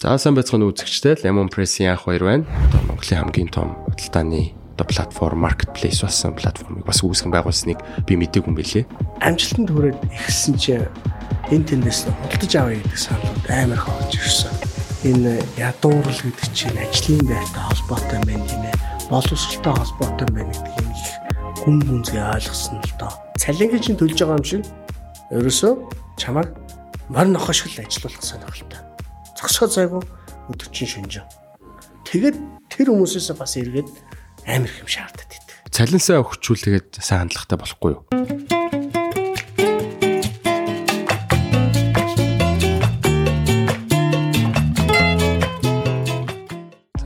За сайн байцгаана үзэгчтэй Lemon Press-ийн анх хоёр байна. Монголын хамгийн том худалдааны одоо платформ marketplace болсон платформыг бас үүсгэн байгуулсныг би мэдээгүй юм билээ. Амжилтанд хүрээд ихсэн чинь энэ тэндээс худалдаж авъя гэдэг саналууд амар хоолж ирсэн. Энэ ядуурл гэдэг чинь ажлын байртай холбоотой байна ээ. Боловсролтой холбоотой байна гэдэг юм их хүн гүнзгий ойлгосон л доо. Цалингийн чинь төлж байгаа юм шиг ерөөсөө чамайг морин нохошгол ажиллуулах сонирхолтой зогсоо зайгүй өдөр чинь шүнжин. Тэгээд тэр хүмүүсээс бас эргээд амар их юм шаардаад идэг. Цалинсаа өгчүүл тэгээд сайн хандлагатай болохгүй юу?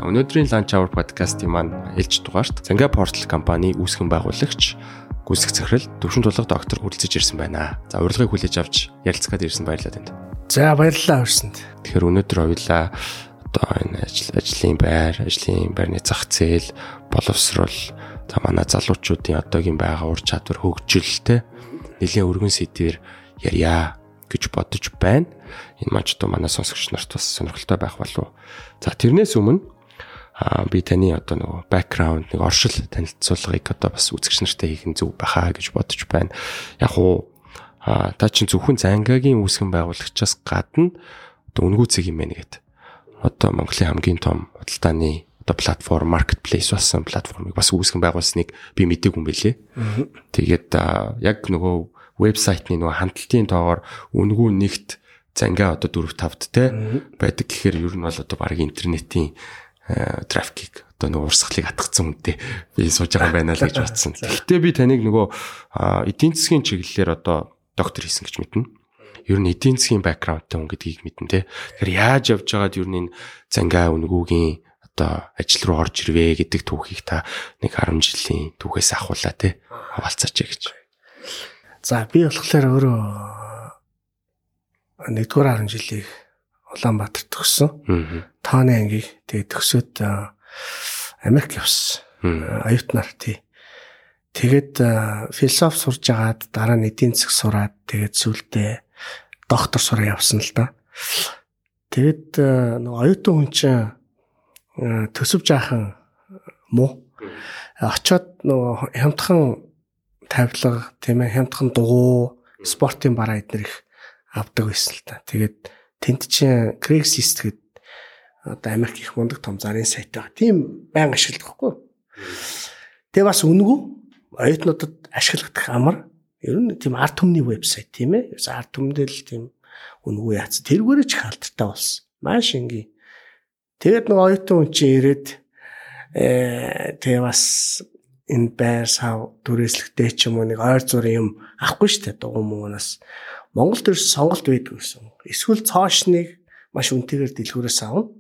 Өнөөдрийн Lunch Hour podcast-ийн маань ээлж дугаарт Занга Portal компани үүсгэн байгуулагч гүйцэх захирал төвшин тулга доктор хүрэлцэж ирсэн байна. За урилгыг хүлээж авч ярилцгаад ирсэн баярлалаа танд. За баярлалаа өрсөнд. Тэгэхээр өнөөдөр хоёлаа одоо энэ ажил ажлын байр, ажлын байрны зах зээл, боловсрол, за манай залуучуудын одоогийн байгаа ур чадвар хөгжилтэй нэлийн өргөн сэдвэр ярья гэж бодож байна. Энэ маань ч одоо манай сонсогч нарт бас сонирхолтой байх болов. За тэрнээс өмнө а би таны одоо нөгөө бэкграунд нэг оршил танилцуулгыг одоо бас үзэгч нартай хийх нь зөв байхаа гэж бодож байна. Яг уу а та чинь зөвхөн зангагийн үүсгэн байгуулагчаас гадна одоо үнгүү цэг юм байна гэдэг. Одоо Монголын хамгийн том худалдааны одоо платформ marketplace болсон платформыг бас үүсгэн байгуулсныг би мэдээгүй юм билээ. Тэгээд яг нөгөө вебсайтны нөгөө хандлтын тоогоор үнгүү нэгт зангаа одоо 4 5-д те байдаг гэхээр ер нь бол одоо баг интернетийн трафикийг одоо нөгөө урсгалыг атгацсан үнтэй би сууж байгаа юм байна л гэж бодсон. Гэхдээ би таныг нөгөө эдийн засгийн чиглэлээр одоо доктор хийсэн гэж мэднэ. Ер нь эдийн засгийн бэкграундтай хүн гэдгийг мэднэ те. Тэгэхээр яаж явж байгаад ер нь энэ зангаа үнгүүгийн одоо ажил руу орж ирвэ гэдэг түүхийг та нэг 10 жилийн түүхээс ахуулаа те. Хаваалцаач гэж. За би болохоор өөрөө нэгдүгээр 10 жилийг Улаанбаатарт төгссөн. Тооны ангийг тэгээд төгсөөд Америк явсан. Аюутнаар тий. Тэгээд философи сурж агаад дараа нь эдийн засаг сураад тэгээд сүултээ доктор сураа явсан л да. Тэгээд нөгөө оюутан хүн чинь төсөв жаахан муу. Очоод нөгөө хямдхан тавилга тийм ээ хямдхан дугуй спортын бараа эднэр их авдаг байсан л та. Тэгээд тэнд чинь Craigslist гэдэг одоо Америк их мундаг том зарын сайт байгаа. Тийм байн ашигладаг хгүй. Тэгээ бас үнгүү оюутнуудад ашиглагдах амар ер нь тийм арт түмний вебсайт тийм ээ. Ерөөс арт түмдэл тийм үнгүй яац. Тэргээрээ ч халтартай болсон. Маш энгийн. Тэгээд нэг оюутан хүн чинь ирээд э тэгээ бас энэ байр сав дүрээслэгтэй ч юм уу нэг ойр зургийн юм авахгүй дээ дугуй муунаас Монголд ерөөс сонголт байдаг гэсэн. Эсвэл цоошныг маш үнэтэйгээр дэлгүүрээс авна.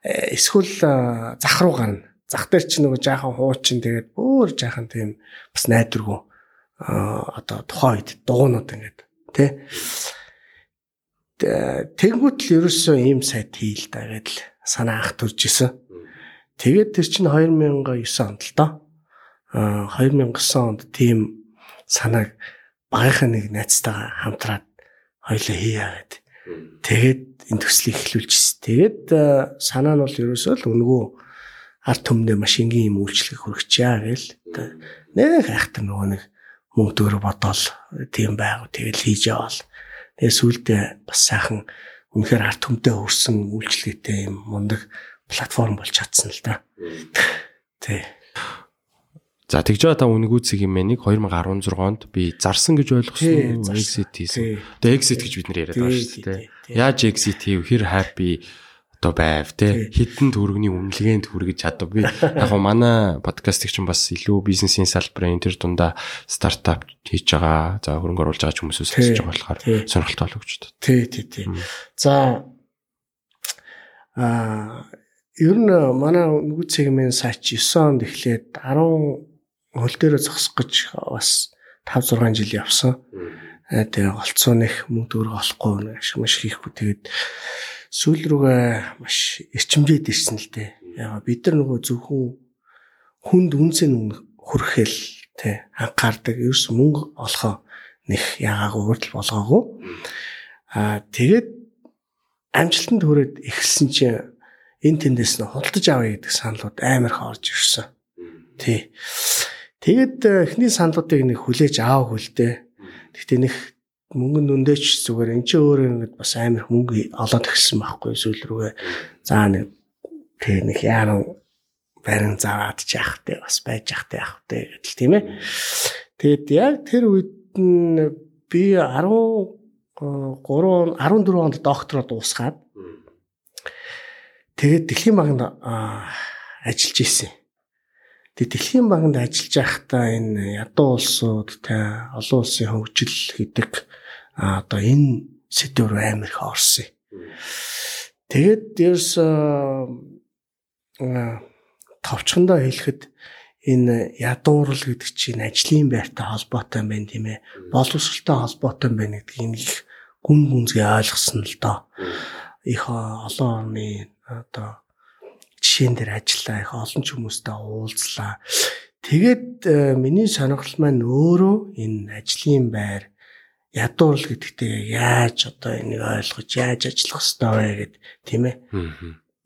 Э, эсвэл зах руу гарна зах дээр чи нөгөө жаахан хуучин тэгээд бүр жаахан тийм бас найдваргүй одоо тухайн үед дугуйнууд ингээд тий Тэнгүүт л ерөөсөө ийм сайт хийл да гэдэл санаа ах төрж исэн. Тэгээд тэр чинь 2009 онд л доо. Аа 2009 онд тийм санааг багийнхаа нэг найзтайгаа хамтраад хоёлоо хийя гэд. Тэгээд энэ төслийг эхлүүлчихсэн. Тэгээд санаа нь бол ерөөсөө л өнгөө арт түмнээ маш энгийн юм үйлчлэг хөргөчээ гэл нэг хайхтар нөгөө нэг мөнгө дөөр бодоол тийм байг тэгэл хийж яваал. Тэгээ сүулдэ бас сайхан үнэхээр арт түмтэй өрсөн үйлчлэгтэй юм мундаг платформ болж чадсан л да. Тий. За тэгж байгаа та үнгүүцэг юм энийг 2016 онд би зарсан гэж ойлгосон? Exit хийсэн. Тэгээ exit гэж бид нэр яриад байгаа шүү дээ. Яаж exit хийв? Хэр happy одоо байв те. Хідэн төгрөгний үнэлгээнд хүргэж чадав. Би яг гоо манай подкастыг чинь бас илүү бизнесийн салбарын тэр дундаа стартап хийж байгаа. За хөрөнгө оруулж байгаа хүмүүсээс сонсож байгаа болохоор сонирхолтой болов гэж бодод. Тий, тий, тий. За а ер нь манай үгүйт сегмент сайт 9 онд эхлээд 10 хөл дээрээ зогсох гэж бас 5 6 жил явсан. Тэгээ голцоо нэх мөнгө төгрөг олохгүй нэг маш хийхгүй. Тэгээд сүүл рүүгээ маш эрчимжээд ирсэн л дээ. Яга бид нар нөгөө зөвхөн хүнд үнцэн хүрхэл тэ анхаардаг ерөөс мөнгө олохоо нэх ягаагүй хүртэл болгоогүй. Аа тэгээд амжилтанд хүрээд эхэлсэн чинь энэ тэндээс нь худалдаж авъя гэдэг саналууд амар их орж ирсэн. Тий. Тэгэд э, эхний саналуудыг нэг хүлээж аваагүй л дээ. Гэхдээ нэг мөнгө нүндээч зүгээр эн чинь өөрөө ингэж бас амар мөнгө олоод эхэлсэн байхгүй сүүл рүүгээ. За нэг тэг нэг яаран барин заваад яах вэ бас байж яах вэ яах вэ гэдэл тийм ээ. Тэгэд яг тэр үед нь би 10 3 14 онд доктороо дуусгаад тэгээд Дэлхийн банкнд ажиллаж исэн. Тэгээд Дэлхийн банкнд ажиллаж байхдаа энэ ядуу улсууд тэ олон улсын хөгжил гэдэг одоо энэ сэдвэр амар их орсон. Тэгээд ерөөс товчхондоо хэлэхэд энэ ядуурл гэдэг чинь ажлын байртай холбоотой юм байна тийм ээ. Боловсролтой холбоотой юм байна гэдгийг их гүн гүнзгий ойлгосон л доо. Их олон орны одоо жишээн дээр ажиллаа их олон ч хүмүүстэй уулзлаа. Тэгээд э, миний сонирхол маань өөрөө энэ ажлын байр ядуурл гэдэгтээ яаж одоо энийг ойлгож яаж ажиллах ёстой вэ гэд тийм ээ.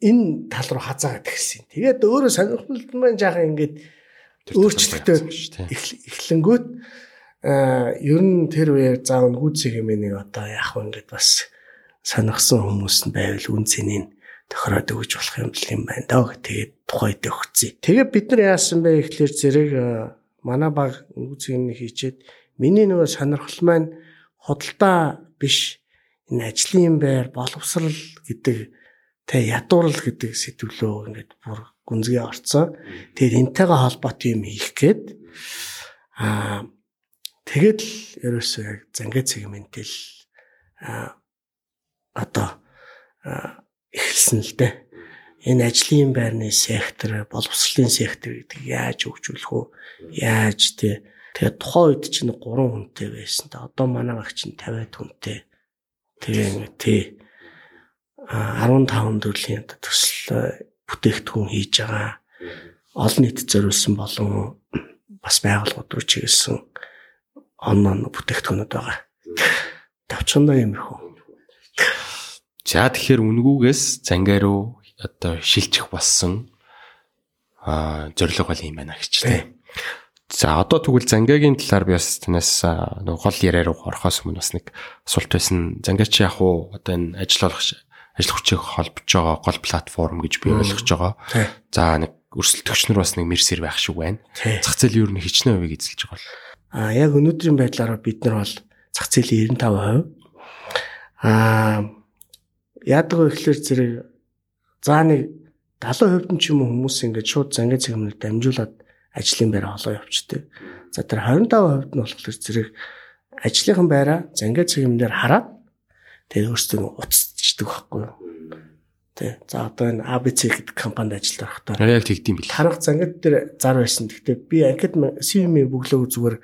Энэ тал руу хазаагаад эхэлсэн. Тэгээд өөрөө сонирхол маань жаахан ингээд өөрчлөлтөд эхлэнгүүт ер нь тэр үеэр заав гүцэг юм нэг одоо вэ ингээд бас сонирхсан хүмүүс нь байвал үн цэнийг тохироод өгч болох юм л юм байна даа. Тэгээд тухайд өгцөө. Тэгээ бид нар яасан бэ ихлээр зэрэг манай баг гүцгийг хийчээд миний нөгөө сонирхол маань худалдаа биш энэ ажлын байр боловсрал гэдэг тэ ядуурл гэдэг сэтгэлөө ингээд бүр гүнзгий орцсон. Тэгээд энтэйгээ холбоотой юм хийх гээд аа тэгээд л ерөөсөө яг зангээ сегментэл аа одоо эхэлсэн л дээ. Энэ ажлын байрны сектор, боловсролын сектор гэдэг яаж хөгжүүлэх вэ? Яаж тий Тэгээд тухайн үед чинь 3 хүнтэй байсан. Одоо манай багч чинь 50 хүнтэй. Тэгээ тий 15 төрлийн төсөл бүтээгдэхүүн хийж байгаа олон нийт зориулсан болон бас байгууллагууд руу чиглэсэн онлайн бүтээгдэхүүнүүд байгаа. Тавчгандаа юмрхүү. За тэгэхээр үнгүүгээс зангаа руу одоо шилжих болсон а зорилго бол юм байна гэж тийм. За одоо тэгвэл зангагийн талаар би бас танаас нэг гол яриа руу орохоос өмнө бас нэг асуулт байсан. Зангаач яг уу одоо энэ ажил олох ажил хүчийг холбож байгаа гол платформ гэж би ойлгож байгаа. За нэг өрсөлдөгч нар бас нэг мерсер байх шиг байна. Зах зээл юу нэг хичнээн хувийг эзэлж байгаа бол. А яг өнөөдрийн байдлаараа бид нар бол зах зээлийн 95%. А яадаг вэ гэхээр зэрэг за нэг 70% нь ч юм уу хүмүүс ингээд шууд зангаа цэгмээр дамжуулаад ажлын байраа олоо явчихдээ. За тэр 25% нь болохоор зэрэг ажлынхан байраа зангаа цэгмээр хараад тэгээ өөрсдөө уцчдаг байхгүй юу. Тэ. За одоо энэ ABC гэдэг компанид ажиллаж байхдаа. Яг тэгдэм бил. Харах зангид дээр зар байсан. Гэхдээ би анкет CV-ийн бөглөө зүгээр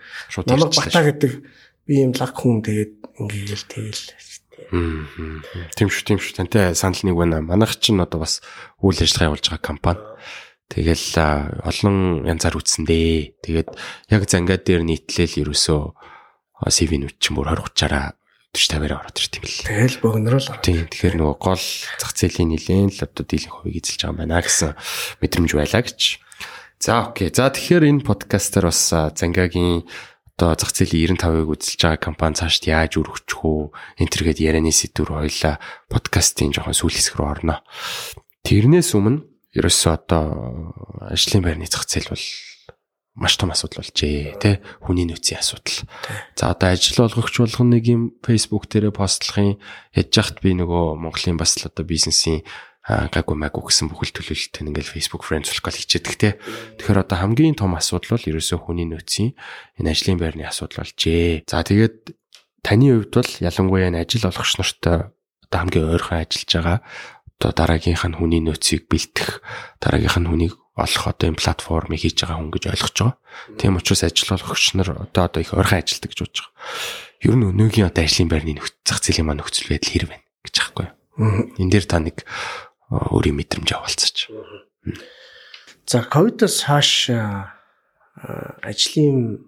намайг бата гэдэг би юм лаг хүн тэгээд ингээл тэгэл Тийм шүү, тийм шүү. Тантай санал нэг байна. Манайх чинь одоо бас үйл ажиллагаа явуулж байгаа компани. Тэгэл олон янзаар үтсэндээ. Тэгээд яг зангаа дээр нийтлэл ерөөсөө CV-нүүд чинь бүр 20 30-аараа 40 50-аар ороод ирт юм л. Тэгэл богнороо л ороод. Тийм. Тэгэхээр нөгөө гол зах зээлийн нэлээд л одоо дийлэнх хувийг эзэлж байгаа юм байна гэсэн мэдрэмж байлаа гэж. За окей. За тэгэхээр энэ подкастер бас зангагийн одоо зах зээлийн 95-ыг үзэлж байгаа компани цаашд яаж өргөчих үү? Энэ төргээд ярианы сэдвэр хоёлаа подкастын жоохон сүүл хэсэг рүү орно. Тэрнээс өмнө ерөөсөө одоо ажлын байрны зах зээл бол маш том асуудал болжээ тий хүний нөөцийн асуудал. За одоо ажил олгогч болгоно нэг юм Facebook дээрээ постлохын яж хат би нөгөө Монголын бас л одоо бизнесийн гайгүй майгүй гэсэн бүхэл төлөвлөлтөнд ингээл Facebook friends болох гал хичээдэг те. Тэгэхээр одоо хамгийн том асуудал бол ерөөсөө хүний нөөцийн энэ ажлын байрны асуудал болжээ. За тэгээд таны хувьд бол ялангуяа энэ ажил олгогч нартай одоо хамгийн ойрхон ажиллаж байгаа одоо дараагийнх нь хүний нөөцийг бэлтэх, дараагийнх нь хүнийг олох одоо энэ платформыг хийж байгаа хүн гэж ойлгож байгаа. Тийм учраас ажил олгогч нар одоо одоо их ойрхон ажилдаг гэж бодож байгаа. Ер нь өнөөгийн одоо ажлын байрны нөхцөл зах зээлийн маань нөхцөл байдал хэр байна гэж аахгүй юу. Энэ дээр та нэг өөрийн мэдрэмж авалцаач. За ковидоос хойш ажлын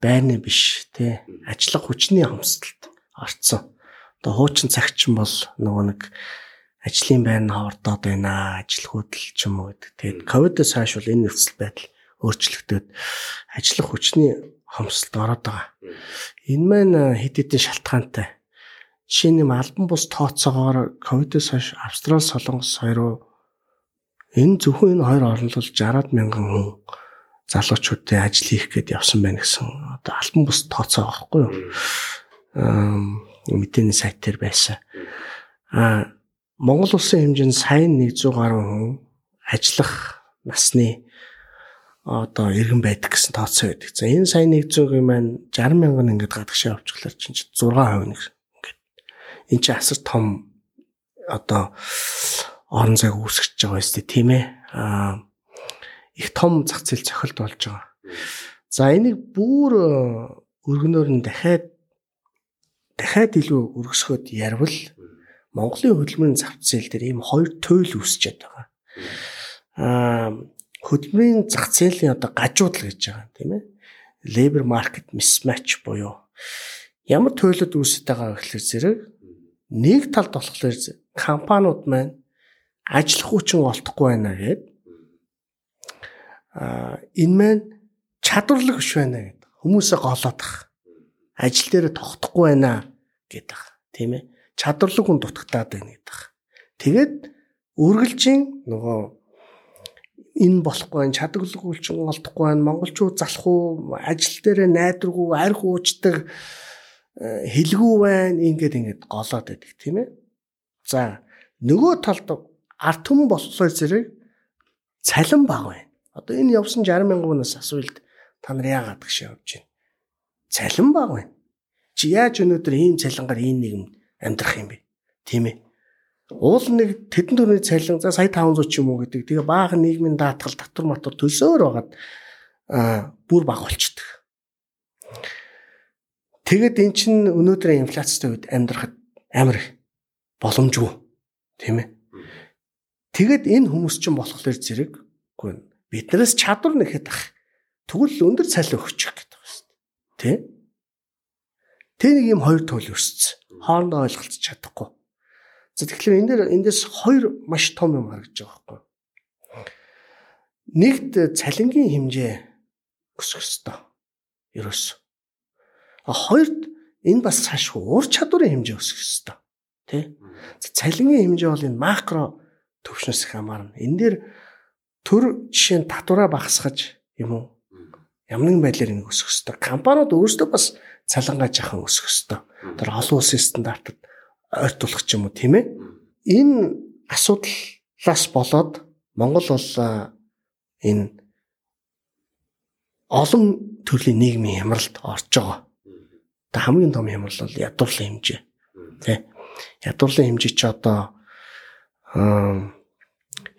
байрны биш те ажиллах хүчний хомсдолд орцсон одоо хуучин цагчин бол нөгөө нэг ажлын байр нь ховордоод байна, ажил хөдөл ч юм уу гэдэг. Тэгээд ковидос хойш бол энэ нөхцөл байдал өөрчлөгдөд ажиллах хүчний хомсолд ороод байгаа. Энэ маань хэд хэдэн шалтгаантай. Жишээ нь албан бус тооцоогоор ковидос хойш Австрали, Солонгос хоёроо энэ зөвхөн энэ хоёр орнол бол 60 мянган хүн залуучуудын ажил хийх гээд явсан байна гэсэн одоо албан бус тооцоо байхгүй юу? Аа мэдээний сайт дээр байсан. Аа Монгол улсын хэмжээнд сайн 100 гаруй хүн ажиллах насны одоо иргэн байдаг гэсэн тооцоо байдаг. За энэ сайн 100-ийн маань 60 мянган ингээд гадагшаа авчихлаар чинь 6% нэг энэ чинь асар том одоо орон зайг үүсгэж байгаа юм тийм ээ. Аа их том зах зээл цохилт болж байгаа. За энийг бүр өргөнөөр нь дахиад дахиад илүү өргөсгөөд ярвал Монголын хөдөлмөрийн зах зээл дээр ийм хоёр туйл үүсчихэд байгаа. Аа хөдөлмөрийн зах зээлийн одоо гажуудал гэж байгаа тийм ээ. Labor market mismatch буюу ямар туйлууд үүсэж байгаа гэхэлэр зэрэг нэг талд болохоор компаниуд маань ажиллах хүчин олдохгүй байна гэд. А энэ маань чадварлаг биш байна гэд. Хүмүүсээ голоодах ажил дээр тогтохгүй байна гэдэг тийм ээ. Чадварлаг хүн дутагтаад байна гэдэг. Тэгээд үргэлжийн нөгөө энэ болохгүй байна, чадварлаг үлчин олдохгүй байна, монголчууд залах уу, ажил дээр найдваргүй, арх уучдаг хэлгүү байна, ингээд ингээд голоод байдаг тийм ээ. За, нөгөө талд арт түмэн болохоор зэрэг цалин баг байна. Одоо энэ явсан 60 мянган хүнээс асуулт та нар яагаад гэж явж байна? Цалин баг байна. Чи яаж өнөөдөр ийм цалингаар ийм нийгэмд амьдрах юм бэ. Тийм ээ. Уул нэг тэдэн төрний цалин за сая 500 ч юм уу гэдэг. Тэгээ баахан нийгмийн даатгал татвар матвар төлсөөр байгаад аа бүр баг болчдөг. Тэгэд эн чинь өнөөдрийн инфляцтай үед амьдрахад амар боломжгүй. Тийм ээ. Тэгэд энэ хүмүүс чинь болохоор зэрэг үгүй биднээс чадвар нэхэд ах. Тэгвэл өндөр цалин өгчих гэдэг байна шүү дээ. Тэ? Тэ нэг юм хоёр туул өссөн хоорондоо ойлголцож чадахгүй. За тэгэхээр энэ дээр эндээс хоёр маш том юм харагдаж байгаа байхгүй. Нэгд цалингийн хэмжээ өсөх ёстой. Ерөөс. А хоёрд энэ бас цаашгүй ур чадварын хэмжээ өсөх ёстой. Тэ? Цалингийн хэмжээ бол энэ макро төвшнөөс хамаарна. Энэ дээр төр жишээ нь татвараа багасгаж юм уу? Ямар нэгэн байдлаар энэ өсөх ёстой. Компаниуд өөрсдөө бас цалангаа жахан өсөх ёстой. Тэр олон улсын стандартад ойртуулах ч юм уу тийм ээ. Энэ асуудлаас болоод Монгол бол энэ олон төрлийн нийгмийн хямралд орж байгаа. Та хамгийн том хямрал бол ядуурлын хэмжээ. Тэ. Ядуурлын хэмжээ чи одоо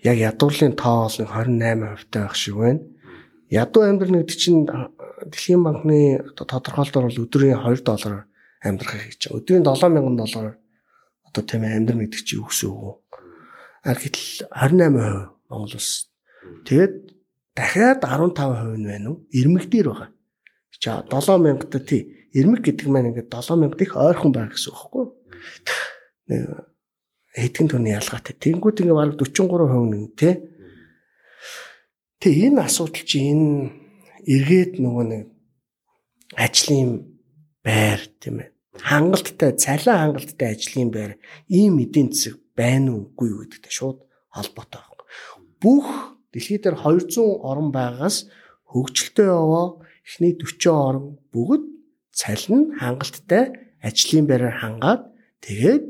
яг ядуурлын тоо бол 28% таа байх шиг байна. Ядуу амьдрал гэдэг чинь Дэлхийн банкны одоо тодорхойлолтоор бол өдрийн 2 доллар амьдрах гэж. Өдрийн 7000 доллар одоо тийм амьдрах гэдэг чинь юу гэсэн үг вэ? А гэтэл 28% Монгол улс. Тэгээд дахиад 15% нь байна уу? Ирмэг дээр байгаа. За 7000-д тий. Ирмэг гэдэг маань ингээд 7000 их ойрхон байх гэсэн үг юу? Нэг хэдхэн төрний ялгаатай. Тэнгүүд ингээд бараг 43% нэг тий. Тэгээ энэ асуудал чи энэ эргээд нөгөө нэг ажлын байр тийм ээ хангалттай цалин хангалттай ажлын байр ийм эдийн засаг байна уугүй юу гэдэгтэй шууд холбоотой байна. Бүх дэлхий дээр 200 орн байгаас хөгжилтэй яваа эхний 40 орн бүгд цалин хангалттай ажлын байраар хангаад тэгээд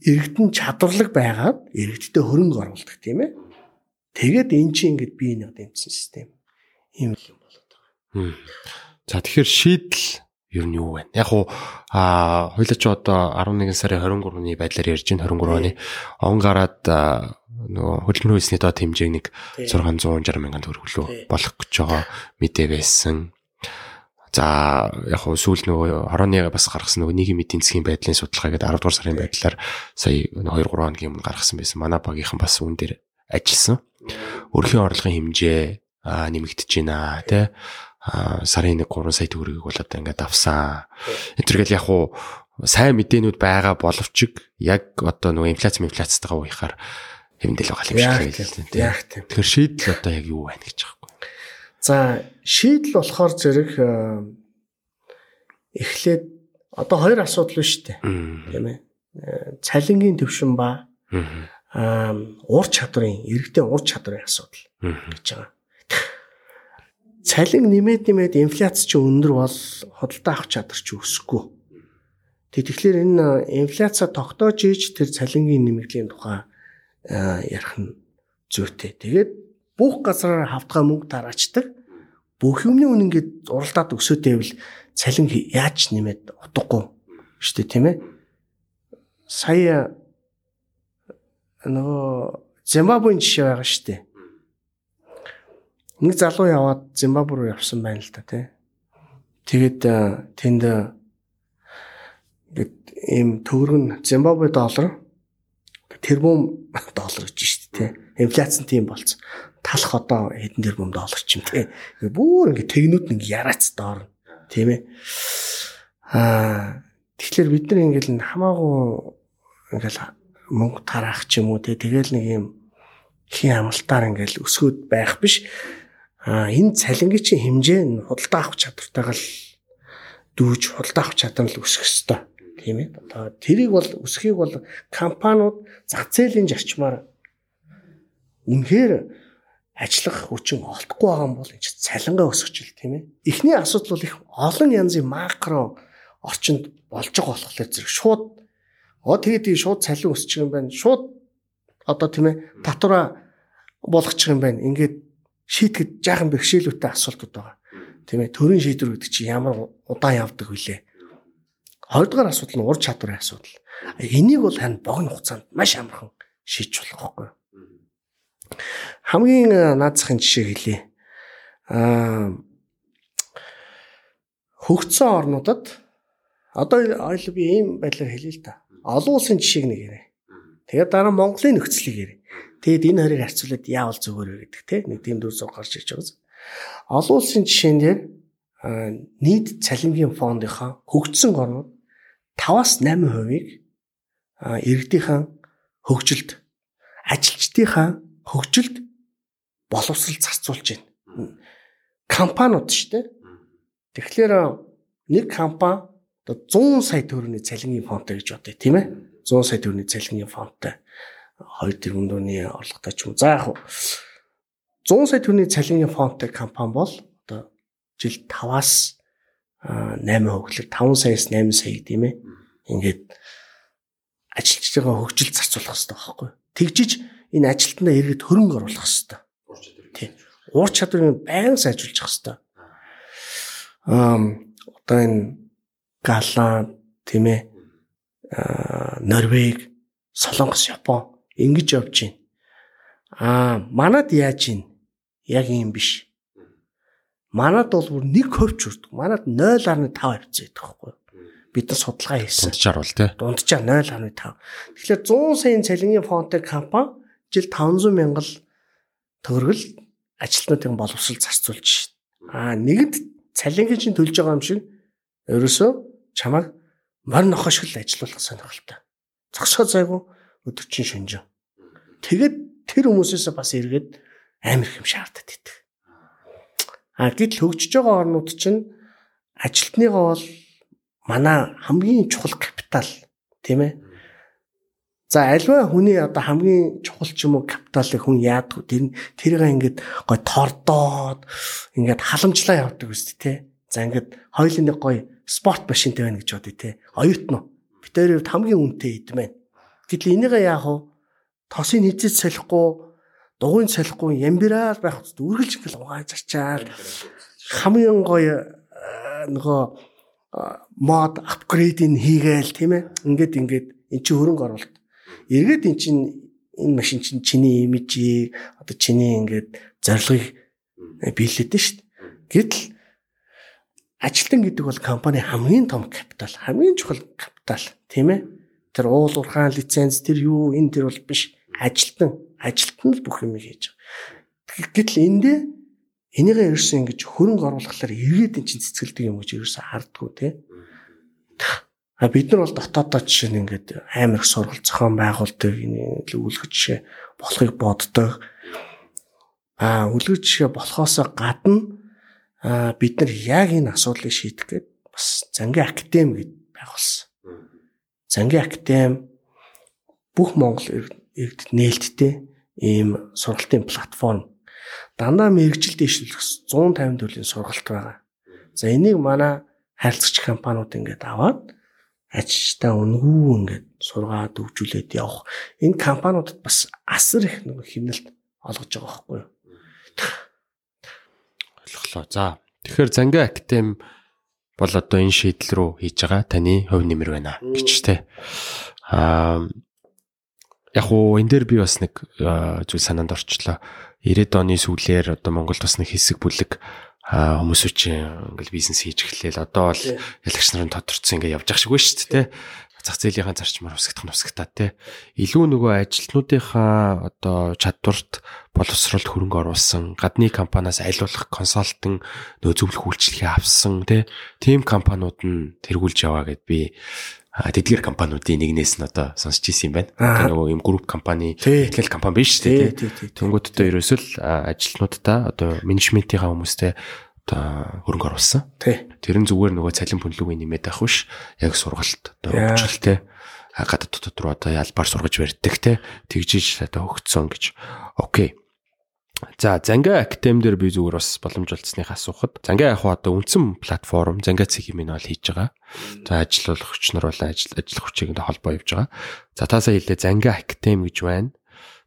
иргэдэн чадварлаг байгаад иргэдтэй хөрөнгө оруулдаг тийм ээ. Тэгээд эн чинь ингээд бие нэг дэмжсэн систем. Ийм юм болоод байгаа. За тэгэхээр шийдэл ер нь юу вэ? Яг уу а хоёлаа ч одоо 11 сарын 23-ны байдлаар ярьж байна 23 оны он гараад нөгөө хөдөлмөрийн хүйсний доод хэмжээг нэг 660 мянган төгрөг лөө болох гэж байгаа мэдээ байсан. За яг хуу сүүл нөгөө хорооны бас гаргасан нөгөө нийгмийн эдийн засгийн байдлын судалгаа гэдэг 10 дугаар сарын байдлаар сая 2 3 хоногийн өмнө гаргасан байсан. Манай багийнхан бас үүн дээр ажилласан. Өрхийн орлогын хэмжээ нэмэгдэж байна тий сарын 1 3 сая төгрөгийг бол одоо ингээд авсан. Энтергээл яг уу сайн мэдээнүүд байгаа боловч яг одоо нөгөө инфляц инфляцтайгаа уяхаар хэмдэл байгаа юм шиг байна. Яг тийм. Тэгэхээр шийдэл одоо яг юу байна гэж юм. За шийдэл болохоор зэрэг эхлээд одоо хоёр асуудал байна шүү дээ. Тийм ээ. Цалингийн төвшин ба аа ур чадрын иргэдийн ур чадрын асуудал гэж байгаа. Цалин нэмээд нэмээд инфляц чи өндөр бол хөдөлთა авах чадвар чи өсөхгүй. Тэгэхээр энэ инфляцаа тогтоож ийж тэр цалингийн нэмэгдлийн тухай ярих нь зүйтэй. Тэгээд бүх газараар хавтгай мөнгө тараачдаг. Бүх юмны үн ингээд уралдаад өсөөтэйвэл цалин яаж нэмээд утгагүй шүү дээ тийм ээ. Сая нөгөө Зимбабвегийн жишээ байгаа шүү дээ. Нэг залуу яваад Зимбабwe руу явсан байна л да тий. Тэгээд тэнд ингээд ийм төгрөг нь Зимбабwe доллар тэрбум доллар гэж шүү дээ. Инфляц нь тийм болцсон. Талах одоо хэдэн тэрбум доллар ч юм тий. Бүр ингээд тэгнүүд нэг яраац доор тийм ээ. Аа тэгэхээр бид нар ингээл хамаагүй ингээл мөнгө тараах ч юм уу тий. Тэгэл нэг юм хин амлалтаар ингээл өсгөөд байх биш а энэ цалингийн хэмжээ нь худалдаа авах чадвартайгаа л дүүж худалдаа авах чадвар л өсөх ёстой тийм ээ. Одоо тэрийг бол өсөхийг бол компаниуд зах зээлийн зарчмаар үнэхээр ажиллах хүчин олдохгүй байгаа юм бол энэ цалингаа өсгөж тийм ээ. Эхний асуудал бол их олон янзын макро орчинд болж байгаа болохоор зэрэг. Шууд оо тэгээд шууд цалин өсчих юм байна. Шууд одоо тийм ээ татвара болгочих юм байна. Ингээд шийтгэд жаахан бэрхшээлүүтэй асуултууд байгаа. Тийм ээ төрийн шийдвэр гэдэг чинь ямар удаан явдаг вүлээ. Хоёрдугаар асуудал нь ур чадварын асуудал. Энийг бол харин богино хугацаанд маш амархан шийдэж болох байхгүй. Хамгийн наадзахын жишээ хэлье. Аа хөгжсөн орнуудад одоо ойл би ийм байдлаар хэлье л та. Олон улсын жишээг нэг ярэ. Тэгээд дараа Монголын нөхцөлийг ярэ. Тэгэд энэ хоёрыг харьцуулаад яавал зүгээр вэ гэдэг те нэг тийм дүр зураг гарч ирж байгаа. Олон улсын жишээн дээр нийт цалингийн фондынхаа хөгжсөн орнууд 5-аас 8%-ийг иргэдийнхэн хөгжилд ажилчдынхаа хөгжилд боловсрал зарцуулж байна. Компаниуд шүү дээ. Тэгэхээр нэг компани одоо 100 сая төгрөгийн цалингийн фондтой гэж бодъё тийм ээ. 100 сая төгрөгийн цалингийн фондтой 2 тэрбум төгрөгийн орлоготой ч юм. За яг 100 сая төгрөгийн цалингийн фонттой компани бол одоо жил 5-аас 8 хөглөөр 5 саяас 8 сая тийм ээ. Ингээд ажилчид байгаа хөгжил зарцуулах хэрэгтэй байхгүй. Тэгжиж энэ ажилтнаа эргээд хөрөнгө оруулах хэрэгтэй. Тийм. Уур чадварыг байнга сайжруулах хэрэгтэй. Аа одоо энэ Галан тийм ээ. Норвег, Солонгос, Япон ингэж явж байна. Аа, манад яаж юм? Яг юм биш. Манад бол бүр 1 хувьч үрдэг. Манад 0.5 хавцаа байдаг байхгүй? Бид нар судалгаа хийсэн. Дунджаар бол тий. Дунджаар 0.5. Тэгэхээр 100 саяын цалингийн фондтэй компани жил 500 мянган төгрөгөл ажилтнуудын боловсрол зарцуулж шít. Аа, нэгд цалингийн чинь төлж байгаа юм шиг ерөөсөө чамайг морь нохоо шиг л ажилуулах сонирхолтой. Зогсоо зайгүй өдөрчин шүнжин. Тэгээд тэр хүмүүсээс бас эргээд амар их юм шаардаад идэг. А гэтэл хөгжиж байгаа орнууд чинь ажилтныгаа бол манай хамгийн чухал капитал тийм ээ. За альва хүний одоо хамгийн чухал ч юм уу капиталыг хүн яадаг тэр тэрийг ингээд гой тордоод ингээд халамжлаа явдаг үст тий. За ингээд хоёулын нэг гой спорт машинтай байна гэж бодъё тий. Оюутан уу. Битэрийн хамгийн үнэтэй идэм байна. Гэтэл энийг яах вэ? Тосыг хизэж салихгүй, дугуйн салихгүй, ямбираар байх үст үргэлж ингээл угааж зарчаал хамгийн гоё э, нөгөө мод апгрейдинг хийгээл тийм ээ. Ингээд ингээд эн чинь хөрөнгө оруулалт. Эргээд эн чинь энэ машин чинь чиний имижийг одоо чиний ингээд зорилгыг биелээд шүү дээ. Гэтэл ажилтан гэдэг бол компани хамгийн том капитал, хамгийн чухал капитал тийм ээ тэр уул уурхаан лиценз тэр юу энэ тэр бол биш ажилтан ажилтан л бүх юм хийж байгаа. Гэтэл эндээ энийгээ ерөөсөө ингэж хөрөнгө оруулахлаар эргээд эн чинь цэцгэлдэг юм гэж ерөөсөө хардггүй те. А бид нар бол дотоодоо жишээ нь ингээд амар их сургалт зохион байгуулдаг энэ үлгэр жишээ болохыг боддог. А үлгэр жишээ болохоос гадна а бид нар яг энэ асуудлыг шийдэх гээд бас зангийн академи гэд байгуулсан. Зангийн академи бүх Монгол иргэд нээлттэй ийм сургалтын платформ дандаа мэрэгжил дэвшлэх 150 төрлийн сургалт байгаа. За энийг манай харилцагч компаниуд ингээд аваад ажилчтай үнгүү ингээд сургаад өвжүүлээд явах. Энэ компаниудад бас асар их нэг хэмнэлт олгож байгаа байхгүй юу? Ойлголоо. За тэгэхээр Занга Актем бол одоо энэ шийдэл рүү хийж байгаа таны хувь нэмэр байна гэж тэ. Аа яг уу энэ дээр би бас нэг зүйл санаанд орчлоо. 90-ад оны сүүлээр одоо Монголд бас нэг хэсэг бүлэг хүмүүс үчи ингээл бизнес хийж эхлээл одоо бол ялагч нарын тодорцсон ингээ явж ах шиг байна шүү дээ зах зээлийнхаа зарчмаар усгах нь усгатаа те илүү нөгөө ажилтнуудынхаа одоо чадварт боловсролд хөрөнгө оруулсан гадны компаниас айлуулах консалтинг нөө зөвлөх үйлчлэгээ авсан те тийм компаниуд нь тэргүүлж яваа гэд би тэдгээр компаниудын нэгнээс нь одоо сонсч ирсэн юм байна. Тэгээ нөгөө юм групп компани, ихтгэл компани биш үү те. Тэнгүүд одоо ерөөсөө л ажилтнуудаа одоо менежментийнхаа хүмүүстэй одоо хөрөнгө оруулсан. Тэр нь зүгээр нөгөө цалин пүнлүүгийн нэмээд байх биш. Яг сургалт одоо хөгжөлтэй гадаад дотоод руу одоо ялбаар сургаж барьдаг те. Тэгжиж одоо хөгцсөн гэж. Окей. За Занга Academy дээр би зүгээр бас боломж олцсных асуухад Занга яг одоо үндсэн платформ Занга цэг юм нь бол хийж байгаа. За ажиллах хүч нар бол ажил ажиллах хүчийг нь холбоо явж байгаа. За таасаа хэлээ Занга Academy гэж байна.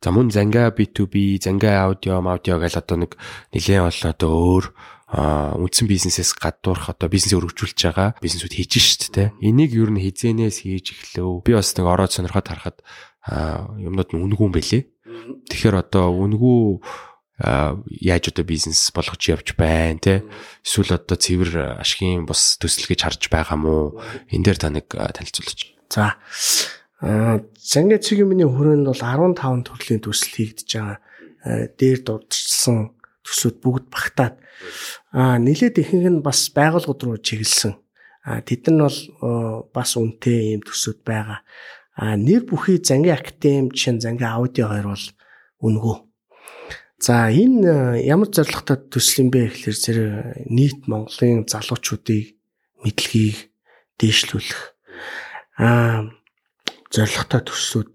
За мөн Занга B2B, Занга аудио, аудио гэл одоо нэг нэлээд бол одоо өөр үндсэн бизнесээс гадуурх одоо бизнесээ өргөжүүлж байгаа бизнесүүд хийж штт те. Энийг ер нь хизэнээс хийж эхлэв. Би бас нэг ороод сонирхоод харахад юмнууд нь үнгүүн бэлээ. Тэгэхээр одоо үнгүү яаж одоо бизнес болгож явж байна те эсвэл одоо цэвэр ашигын бус төсөл гэж харж байгаа мó энэ дээр та нэг танилцуулж. За Занга цэгийн миний хүрээнд бол 15 төрлийн төсөл хийгдэж байгаа. Дээр дурдсан төслүүд бүгд багтаад а нилээд ихэнх нь бас байгууллагууд руу чиглэсэн. Тэд нар бол бас үнэтэй ийм төсүүд байгаа. Нэр бүхий зангийн академи жишээ зангийн аудио хоёр бол үнгүү. За энэ ямар зорилготой төсөл юм бэ гэхэлэр зэрэг нийт Монголын залуучуудыг мэдлэгийг дээшлүүлэх а зорилготой төслүүд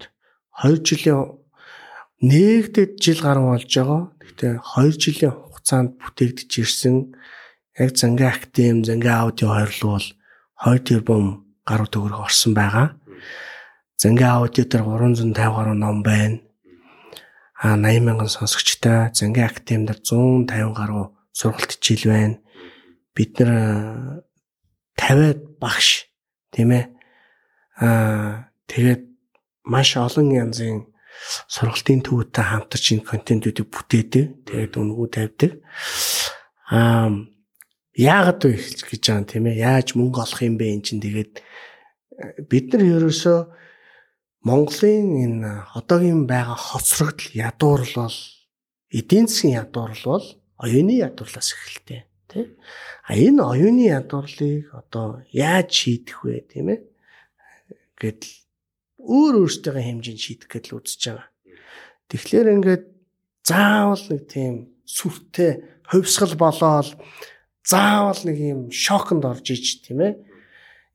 2 жилийн нэгдэд жил гарсан болж байгаа. Гэхдээ 2 жилийн хугацаанд бүтээгдэж ирсэн яг зангийн актем, зангийн аудио хоёрлол бол 2 тэрбум гаруй төгрөг орсон байгаа. Зангийн аудио дээр 350 гаруй ном байна. А 80 мянган сонсогчтой, зангийн дээр 150 гаруй сургалт хичээл байна. Бид нар 50-аад багш тийм ээ. Аа тэгээд маш олон янзын сургалтын төвөдтэй хамтарч энэ контентуудыг бүтээдэг. Тэгээд үнгүү тавьдаг. Аа яагаад вэ гэж байгаа юм тийм ээ? Яаж мөнгө олох юм бэ эн чинь тэгээд э, бид нар ерөөсөө Монголын энэ одоогийн байгаа хоцрогдол ядуурл бол эдийн засгийн ядуурл бол оюуны ядуурлаас эхэлтэй тий. А энэ оюуны ядуурлыг одоо яаж шийдэх вэ тийм ээ? гэдэл өөр өөртөө хэмжээнд шийдэх гэж л үзэж байгаа. Тэгэхээр ингээд заавал нэг тийм сүртэй хувьсгал болоод заавал нэг юм шоконд орж иж тийм ээ.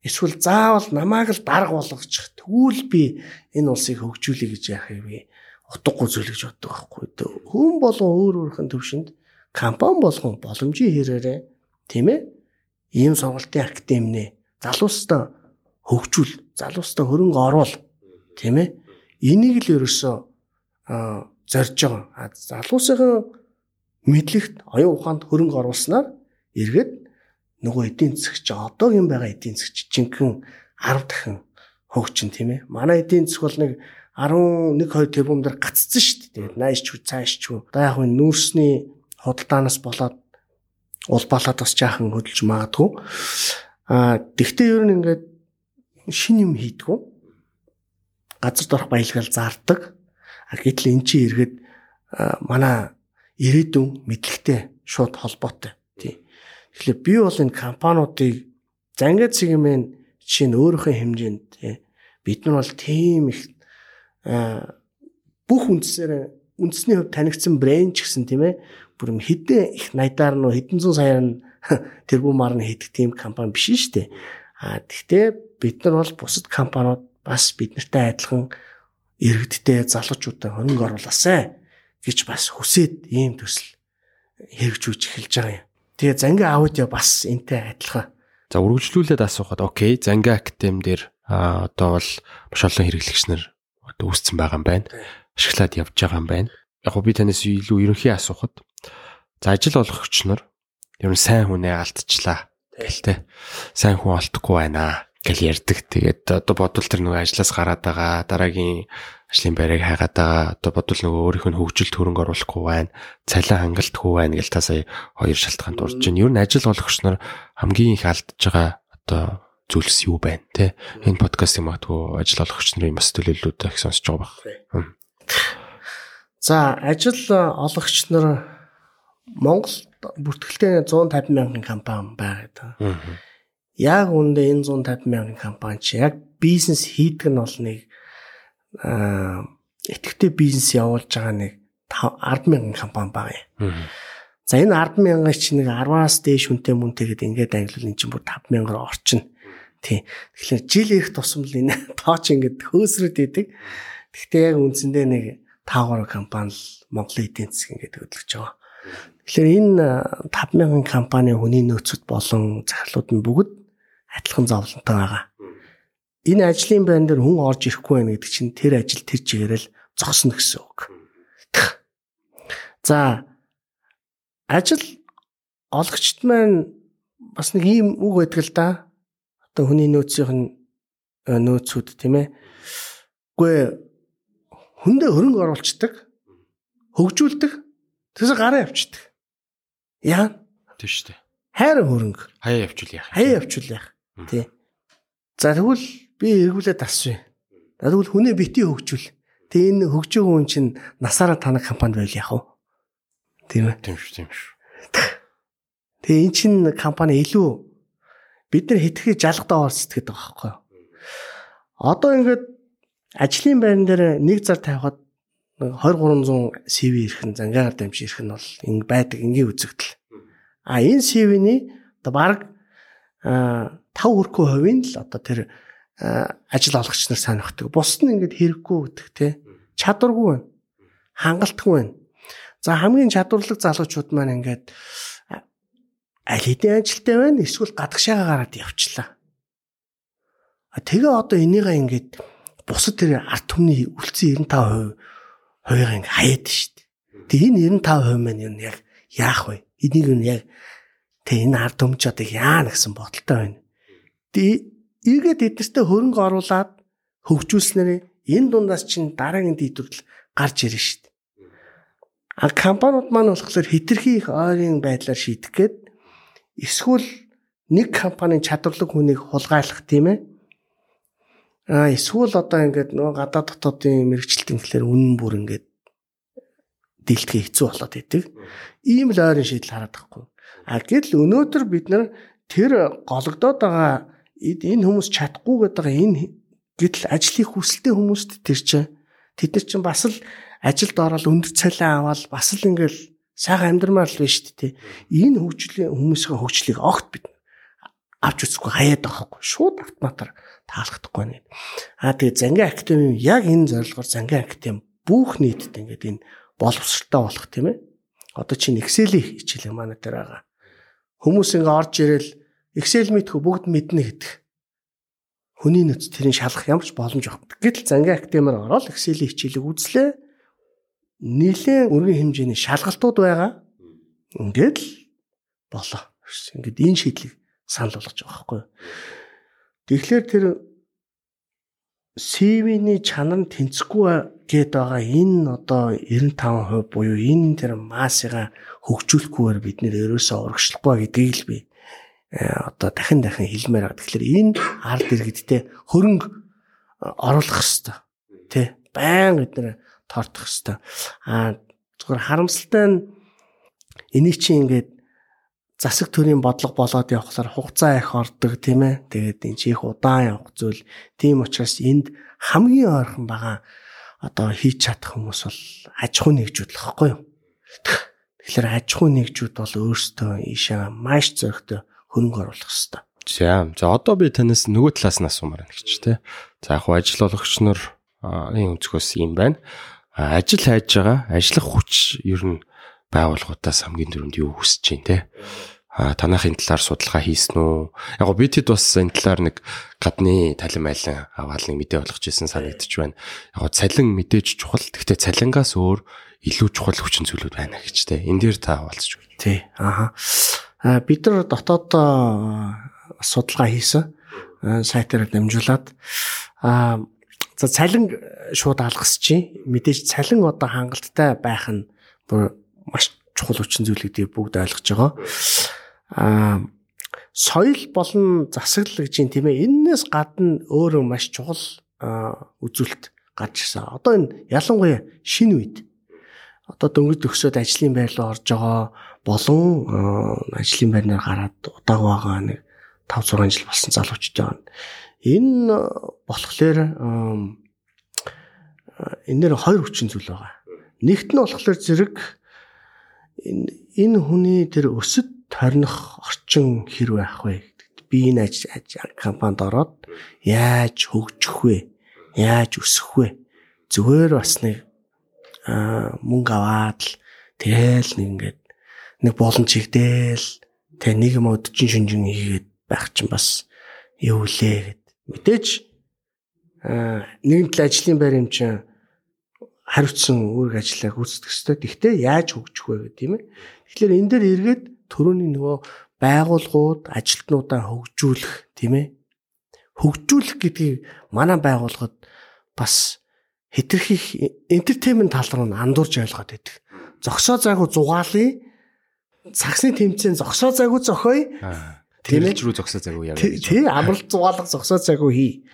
Эсвэл заавал намааг л дарга болгочих. Тэгвэл би энэ улсыг хөгжүүлэе гэж яах юм бэ? Утгагүй зүйл гэж боддог байхгүй дөө. Хүн болгон өөр өөрхөн төвшөнд компани болгон боломжийн хэрээрээ тийм ээ. Ийм сонголтын академинэ залуустай хөгжүүл, залуустай хөрөнгө оруул тийм ээ. Энийг л ерөөсөө зорж байгаа. Залуусын мэдлэгт оюун ухаанд хөрөнгө оруулснаар эргээд нөгөө эдийн засгч одоогийн байгаа эдийн засгч жинхэнэ 10 дахин хөгжин тийм ээ. Манай эдийн засаг бол нэг 11 2 тэрбум дээр гацсан шүү дээ. Тэгээд нааш ч цааш ч. Одоо яг нь нүүрсний худалдаанаас болоод улбаалаад бас жаахан хөдөлж магадгүй. Аа тэгтээ ер нь ингээд шин юм хийдгүү газар дорх баялгаал зардаг. Гэтэл эн чинь эргээд манай ирээдүйн мэдлэгтэй шууд холбоотой. Тэгэхээр би бол энэ компаниудыг зангаа цэгмэн жишээ нь өөрийнхөө хэмжээнд бид нар бол тийм их бүх үндсээр үндэсний хувь танигдсан брэнд ч гэсэн тийм ээ бүр хэдэн их найдаар нь хэдэн зуун саяар нь тэрбум мар нь хийдэг тийм компани биш шүү дээ. А тэгтээ бид нар бол бусад компаниуд бас бид нартай адилхан иргэдтэй залуучуудаа хөнгө оруулаасай гэж бас хүсээд ийм төсөл хэрэгжүүлж эхэлж байгаа юм. Тэгээ зангийн аудио бас энтэй адилхан. За үргэлжлүүлээд асуухад окей, зангийн актем дээр а одоо бол маш олон хэрэглэгч нар одоо үүсцэн байгаа юм байна. Ашиглаад явж байгаа юм байна. Яг би танаас илүү ерөнхий асуухад за ажил олгогч нар ер нь сайн хүнээ алдчихлаа гэлтэй. Сайн хүн олдохгүй байна гэл ярьдаг. Тэгээд одоо бодвол тэр нөгөө ажлаас гараад байгаа дараагийн ажлын байрыг хайгаад байгаа. Одоо бодвол нөгөө өөрийнх нь хөгжилд хөрөнгө оруулахгүй байна. Цалин хангалтгүй байна гэл та сая хоёр шалтгаанд дурж байна. Ер нь ажил олгогч нар хамгийн их алдж байгаа одоо зүйлс юу байна те энэ подкастыг магадгүй ажил олгогч нарын бас төлөөллүүд их сонсож байгаа баг. За ажил олгогч нар Монгол бүртгэлтэй 150 мянган компани байгаа. Яг үндэ энэ 150 мянган компани чи яг бизнес хийдэг нь бол нэг аа итгэвтэй бизнес явуулж байгаа нэг 10 мянган компани байгаа. За энэ 10 мянган чи нэг 10-аас дээш хүнтэй мөнтэй гэдэг ингээд ангилвал эн чинь бүр 5 мянгаар орчин. Тий. Тэгэхээр жил ирэх тусам л энэ тооч ингээд хөөсрөд идэг. Гэхдээ яг үндсэндээ нэг 5 гаруй компани л Монголын эдийн засгийн гэдэг хөдөлгөж байгаа. Тэгэхээр энэ 5000 компани хүний нөөцөд болон захирлууд нь бүгд адилхан зовлонтой байгаа. Энэ ажлын байр дээр хүн орж ирэхгүй байх гэдэг чинь тэр ажил тэр чигээрэл зогсно гэсэн үг. За ажил олгогчд маань бас нэг ийм үг байдаг л да одоо хүний нөөцийн э, нөөцүүд тийм ээ. Үгүй хүндээ хөрөнгө оруулцдаг, хөгжүүлдэг, тэгээс гараа явчихдаг. Яа? Тийм шүү дээ. Хайр хөрөнгө. Хаяа явуул яах. Хаяа явуул яах. Тий. За тэгвэл би эргүүлээд асууя. Тэгвэл хүнээ бити хөгжүүл. Тэг энэ хөгжөөгөө хүн чинь насаараа танах компанид байл яах вэ? Тийм ээ. Тийм шүү, тийм шүү. Тэгээ эн чинь компани илүү бид нар хитрхи жалгадаа орсдгээд байгаа байхгүй юу. Одоо ингээд ажлын байран дээр нэг зар тавихад 20 300 CV ирэх нь зангаагаар дамжиж ирэх нь бол ингэ байдаг энгийн үзэгдэл. А энэ CV-ний одоо баг 5 хүрхгүй хувийн л одоо тэр ажил олгогч нар сонирхдаг. Бус нь ингээд хэрэггүй гэдэг те. Чадваргүй байна. Хангалтгүй байна. За хамгийн чадварлаг залуучууд маань ингээд аль хэдийн ажилтай байна эсвэл гадагшаага гараад явчлаа. Тэгээ одоо энийгээ ингээд бусад тэр арт түмний үлцэн 95% хоёрыг ингээд хаяад штт. Тэгээ энэ 95% маань юу яг яах вэ? Энийг нь яг тэг энэ арт түмч одоо яана гэсэн бодолтой байна. Тэгээ ийгээд эднэртээ хөрөнгө оруулад хөгжүүлснээр энэ дундаас чинь дараагийн дийдвэрл гарч ирнэ штт. А компаниуд маань болохоор хитрхи их ойрын байдлаар шийдэх гээд Эсвэл нэг компанийн чадварлаг хүнийг хулгайлах тийм ээ. А эсвэл одоо ингээд нөгөө гадаад дотоодын мэрэгчлэлтийн гэхлээр үнэн бүр ингээд дийлдэхий хэцүү болоод идэг. Ийм л ойрын шийдэл хараад байхгүй. А гэтэл өнөөдөр бид нар тэр гологдоод байгаа энэ хүмүүс чадахгүй гэдэг энэ гэтэл ажлыг хүсэлтэй хүмүүст тэр чинь тэд нар чинь бас л ажилд ороод өндөр цалин аваад бас л ингээл сайхан амьдрмаар л байна шүү дээ. Энэ хөгжлийн хүмүүсийн хөгжлийг огт бид авч үзэхгүй хаяад байхгүй. Шууд автоматар таалагдахгүй нэ. Аа тэгээ зангийн академи яг энэ зорилгоор зангийн академи бүх нийтэд ингээд энэ боловсралтай болох тийм ээ. Одоо чинь Excel-ийн хичээл манай дээр байгаа. Хүмүүс ингээ орж ирэл Excel мэдхүү бүгд мэднэ гэдэг. Хүний нөөц тэрийг шалгах ямар ч боломж байхгүй. Гэтэл зангийн академиар ороод Excel-ийн хичээлийг үзлээ нэлээд өргөн хэмжээний шалгалтууд байгаа. Ингээд л болоо. Ингээд энэ шийдлийг санал болгож байгаа байхгүй. Тэгэхээр тэр CV-ний чанар нь тэнцэхгүй гээд байгаа энэ одоо 95% буюу энэ тэр маасыга хөгжүүлэхгүйгээр бид нэр ерөөсөө урагшлахгүй гэдгийг л би одоо дахин дахин хэлмээр байгаа. Тэгэхээр энэ ард иргэдтэй хөрөнгө оруулах хэрэгтэй. Тэ? Баян бид нэр тоортох хэвээр. Аа зүгээр харамсалтай нь энийг чи ингээд засаг төрийн бодлого болоод явхлаар хугацаа их ордог тийм ээ. Тэгээд энэ чих удаан явах зүйл. Тийм учраас энд хамгийн ойрхон байгаа одоо хийж чадах хүмүүс бол аж ахуй нэгжүүд л хэвгүй юу. Тэгэхээр аж ахуй нэгжүүд бол өөрсдөө ийшээ маш зөрөгтэй хөрөнгө оруулах хэрэгтэй. За за одоо би танаас нөгөө талаас нь асуумаар байна гэж тий. За яг ажил олгогч нар энэ өнцгөөс юм байна. Ажил хайж байгаа ажиллах хүч ер нь байгууллагуудаас хамгийн дөрөнд юу хүсэж байна те а танахын талаар судалгаа хийсэн үү? Яг гоо битэд бас энэ талаар нэг гадны талин майлан аваад нэг мэдээ болгож ирсэн санагдчих байна. Яг гоо цалин мэдээж чухал. Гэхдээ цалингаас өөр илүү чухал хүчин зүйлүүд байна гэж те. Энд дээр та хаваалцж байна. Тий. Аха. Бид нар дотоод судалгаа хийсэн. Сайтаар дамжуулаад за цалин шууд алгасчих. Мэдээж цалин одоо хангалттай байх нь маш чухал хүчин зүйл гэдгийг бүгд ойлгож байгаа. Аа соёл болон засаглал гэж юм тийм ээ. Эннээс гадна өөрөө маш чухал үзүүлэлт гарч ирсэн. Одоо энэ ялангуяа шинэ үед одоо дөнгөж төгсөөд ажлын байр руу орж байгаа болон ажлын байрнаар гараад удааг байгаа нэг 5 6 жил болсон залуучууд байна. Энэ болохоор энэ нэр хоёр хүчин зүйл байгаа. Нэгт нь болохоор зэрэг энэ энэ хүний тэр өсөд торних орчин хэр байх вэ гэдэгт би энэ компанид ороод яаж хөгжих вэ? Яаж өсөх вэ? Зүгээр бас нэг мөнгө аваад л тэгэл нэг ингээд нэг болон чигдээл тэг нэг юм өдчин шүнжин хийгээд байх чинь бас юу лээ гэд. Мэдээж нэгэн тал ажлын байр юм чинь хариуцсан үүрэг ажиллааг үүсгэх ёстой. Гэхдээ яаж хөгжих вэ гэх тийм ээ. Тэгэхээр энэ дээр эргээд төрөний нөгөө байгууллагууд ажилтнуудаа хөгжүүлэх тийм ээ. Хөгжүүлэх гэдгийг манай байгууллагад бас хэтэрхий энтертеймент тал руу андуурж ойлгоод байдаг. Зогсоо зайгуу зугаалъя. Цагсны тэмцээн зогсоо зайгуу зохиоё. Тэрэлж рүү зогсоо зайгуу яа. Тий, амралт зугаалга зогсоо зайгуу хий.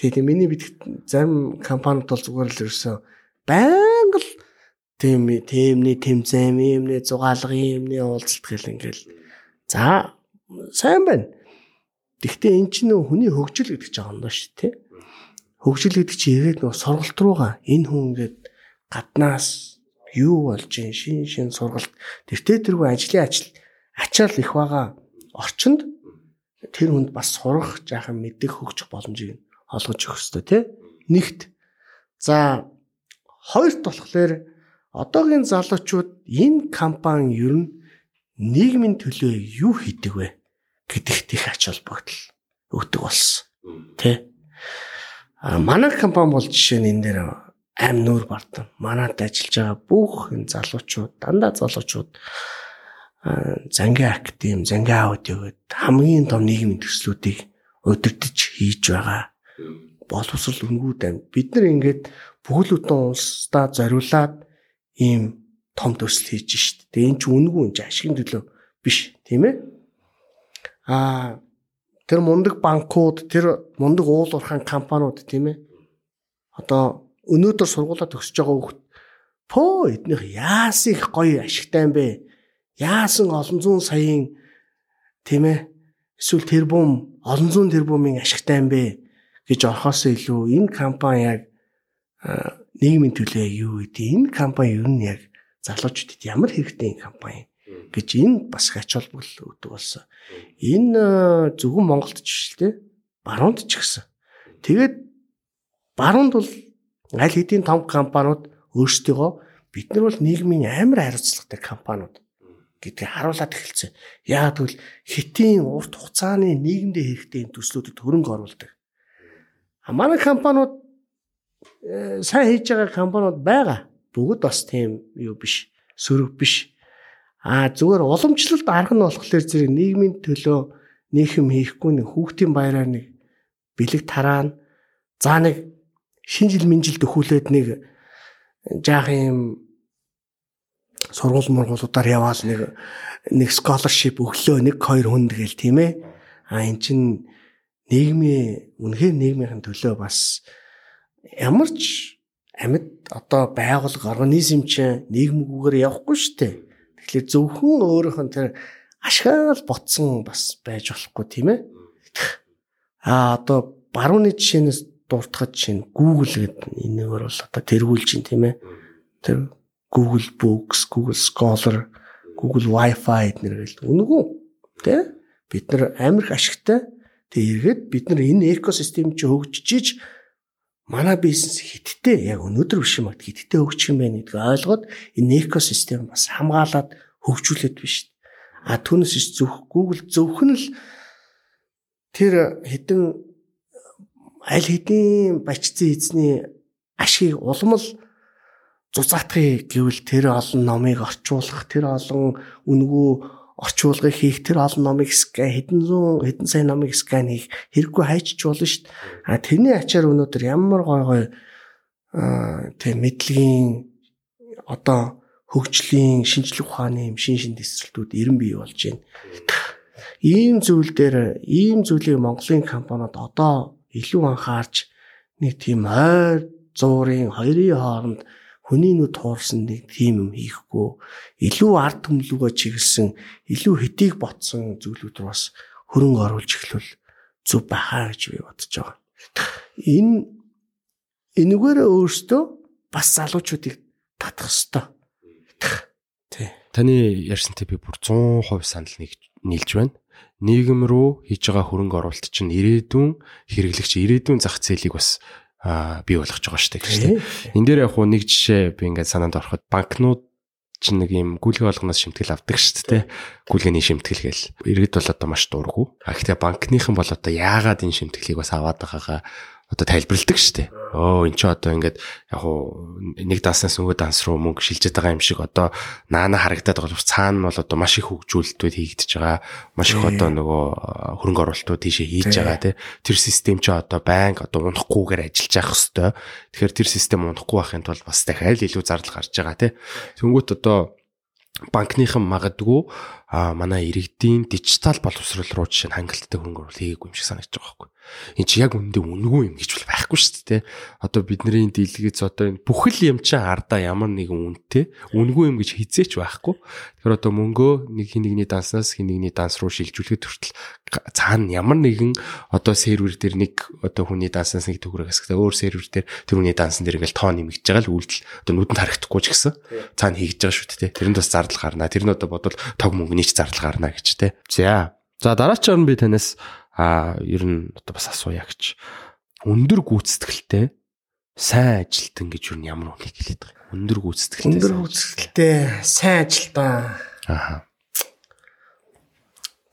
Тий, тийм миний бид зарим компаниуд бол зүгээр л ерөөсөө байнга л тийм тиймний тэмцээн юмний зугаалга юмний уулзалт гэл ингээл за сайн байна. Гэхдээ эн чинь нөө хүний хөгжил гэдэг чинь ондоо шүү дээ. Хөгжил гэдэг чинь ирээд нөө сургалт руугаа энэ хүн ингээд гаднаас юу болж ин шин шин сургалт тэртээ тэргүй ажлын ажил ачаал их байгаа орчинд тэр хүнд бас сурах жаахан мэддэг хөгжих боломжийг олгож өгөх хэрэгтэй тий. Нэгт за Хоёрт болохоор одоогийн залуучууд энэ компани ер нь нийгмийн төлөө юу хийдэг вэ гэдэгт их ач холбогдол өгдөг болсон. А манай компани бол жишээ нь энэ дээр аим нүүр бардам. Манад ажиллаж байгаа бүх энэ залуучууд, дандаа залуучууд зангийн академи, зангийн аудио гэдэг хамгийн том нийгмийн төслүүдийг удирдах хийж байгаа. Боловсрол өнгүүд аим. Бид нар ингээд бүхэл бүтэн улсдаа зориулаад ийм том төсөл хийж шít. Тэгээ энэ ч үнгүй энэ ашигын төлөө биш тийм ээ. Аа тэр мундаг банкуд тэр мундаг уул уурхайн компаниуд тийм ээ. Одоо өнөөдөр сургуулаа төгсөж байгаа хүүхд пөө эднийх яасан их гоё ашигтай юм бэ? Яасан олон зуун саяын тийм ээ эсвэл тэрбум олон зуун тэрбумын ашигтай юм бэ гэж орхосоо илүү энэ компани яг нийгмийн төлөө юу гэдэг энэ компани ер нь яг залуучуудад ямар хэрэгтэй компани гэж энэ бас ач холбогдол өгдөг болсон. Энэ зөвхөн Монголд ч биш л те баруунд ч гэсэн. Тэгээд баруунд бол аль хэдийн том компаниуд өөрсдөө бид нар бол нийгмийн амар хариуцлагатай компаниуд гэдгийг харуулад эхэлсэн. Яг тэгвэл хэтийн урт хугацааны нийгэмдээ хэрэгтэй энэ төслүүдэд хөрөнгө оруулдаг. Манай компаниуд Э, сайн хийж байгаа компаниуд байгаа. Бүгд бас тийм юу биш. Сөрөг биш. А зүгээр уламжлалт арга нь болохоор зэрэг нийгмийн төлөө нийхэм хийхгүй нэг хүүхдийн баяраар нэг бэлэг тараана. За нэг шинэ жил минжил дөхүүлээд нэг жаах юм сургууль мургуулуудаар яваал нэг нэг scholarship өглөө нэг хоёр хүнд гээл тийм ээ. А эн чин нийгмийн үнэхээр нийгмийн төлөө бас ямар ч амьд одоо байгуулга организм чинь нийгмгүйгээр явахгүй шүү дээ. Тэгэхээр зөвхөн өөрийнх нь тэр ашгаал ботсон бас байж болохгүй тийм ээ. А одоо барууны жишээнээс дуртахад чинь Google гэдэг энэгээр бол одоо тэргүүлж чинь тийм ээ. Тэр Google Books, Google Scholar, Google Wi-Fi эднэр гэл үнгүү тий бид нар амар их ашигтай тэг эргээд бид нар энэ экосистем чи хөгжиж манай бизнес хиттэй яг өнөөдөр биш юм аа хиттэй хөгжих юм байна гэдгийг ойлгоод энэ экосистем бас хамгаалаад хөгжүүлээд биш. А түүнээс зөвх Google зөвхөн л тэр хэдэн аль хэдийн бачцсан эзний ашиг улам л зузаатгыг гэвэл тэр олон номыг орчуулах, тэр олон үнгүү орчуулгыг хийх, тэр олон номыг скан хэдэн зуун хэдэн сая номыг скан хийх хэрэггүй хайчиж болно шүү дээ. А тэрний ачаар өнөөдөр ямар гой гой тэг мэдлэгийн одоо хөгжлийн шинжлэх ухааны юм шин шин төсрэлтүүд эрен бий болж байна. Ийм зүйл дээр ийм зүйлийг Монголын компаниуд одоо илүү анхаарч нэг тийм ойр зуурын хоёрын хооронд хүний нүд туурсан нэг тийм юм хийхгүй илүү ард түмлүүгөө чиглэсэн илүү хэтийг ботсон зүйлүүд рүү бас хөрөнгө оруулж эхлүүл зүв бахаа гэж би бодож байгаа. Энэ энэгээр өөртөө бас залуучуудыг татах хэвээр. Тий. Таны ярьсантай би бүр 100% санал нийлж байна нийгэм рүү хийж байгаа хөрөнгө оруулалт чинь ирээдүйн хэрэглэгч ирээдүйн зах зээлийг бас бий болгож байгаа шүү дээ тийм. Энд дээр яг хуу нэг жишээ би ингээд санаанд ороход банкнууд чинь нэг юм гүйлгээ болгоноос шимтгэл авдаг шүү дээ. Гүйлгээний шимтгэл гээл. Иргэд бол одоо маш дургу. А гэхдээ банкныхан бол одоо яагаад энэ шимтгэлийг бас аваад байгаагаа одоо тайлбарладаг шүү дээ. Өө эн чи одоо ингээд яг хуу нэг дааснаас нөгөө данс руу мөнгө шилжээд байгаа юм шиг одоо наана харагдаад байгаа бол цаана нь бол одоо маш их хөгжүүлэлтүүд хийгдэж байгаа. Маш их одоо нөгөө хөрөнгө оруулалтууд тийшээ хийж байгаа тий. Тэр систем чи одоо банк одоо унахгүйгээр ажиллаж явах хэвээр. Тэгэхээр тэр систем унахгүй байхын тулд бас дахиад илүү зардал гарч байгаа тий. Тэнгүүт одоо банкныхан магадгүй а манай иргэдийн дижитал боловсрол руу жишээ нь хангалттай оруулалт хийгээгүй юм шиг санагдаж байгаа байхгүй. Энд чи яг үндэ үнгүй юм гэж бол байхгүй шүү дээ. Одоо бидний дийлгэц одоо энэ бүхэл юм чинь ардаа ямар нэгэн үнэтэй үнгүй юм гэж хизээч байхгүй. Тэгэхээр одоо мөнгөө нэг хин нэгний данснаас хин нэгний данс руу шилжүүлэхэд хүртэл цаана ямар нэгэн одоо сервер дээр нэг одоо хүний данснаас нэг төгрөг асгахтаа өөр сервер дээр тэр хүний дансан дээр ингээл тоо нэмэгдэж байгаа л үйлдэл одоо нүдэнд харагдахгүй ч гэсэн цаана хийгдэж байгаа шүү дээ. Тэрэнд бас зардал гарна. Тэр нь одоо бодвол тог мөнгөний ч зардал гарна гэж те. За. За дараач орн би танаас а ер нь одоо бас асууя гэж. Өндөр гүйцэтгэлтэй сайн ажилтан гэж юу ямар үнийг хэлээд байгаа өндөр гүйцэтгэлтэй өндөр гүйцэтгэлтэй сайн ажилтан. Аха.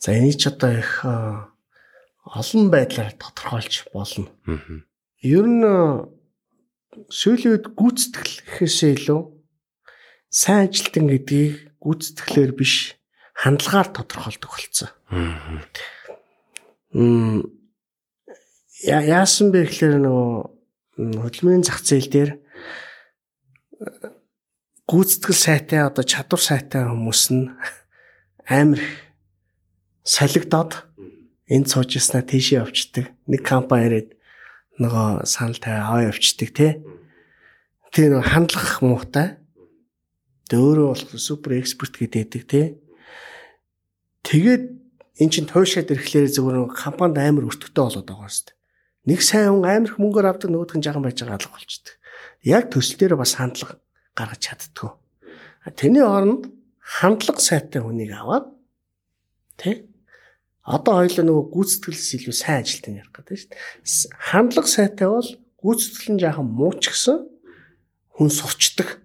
За энийг ч одоо их олон байдлаар тодорхойлж болно. Ер нь сүүлийн үед гүйцэтгэл гэхээсээ илүү сайн ажилтан гэдгийг гүйцэтгэлээр биш хандлагаар тодорхойлдог болсон. яасан бэ гэхээр нөгөө хөдөлмөрийн зах зээл дээр гүйцэтгэл сайтай одоо чадвар сайтай хүмүүс нь амар солигдоод энд сууж яснаа тийшээ явчихдаг. Нэг компани ирээд нөгөө санал тавиа аваа явчихдаг тий. Тэр нөгөө хандлах муутай. Тэ өөрөө болох супер эксперт гэдэг тий. Тэгээд эн чин туушаад ирэхлээр зөвхөн компанид амар өртөгтэй болоод байгаа юм шүү дээ. Нэг сайн хүн амар их мөнгөөр авдаг нөгөөх нь жаахан байж байгаа алга болчихдээ. Яг төсөл дээр бас хандлага гаргаж чаддгүй. Тэрний оронд хандлага сайтай хүнийг аваад тий Одоо хоёулаа нөгөө гүйцэтгэлээс илүү сайн ажилтан ярих гэдэг шүү дээ. Хандлага сайтай бол гүйцэтгэл нь жаахан мууч гисэн хүн сурчдаг,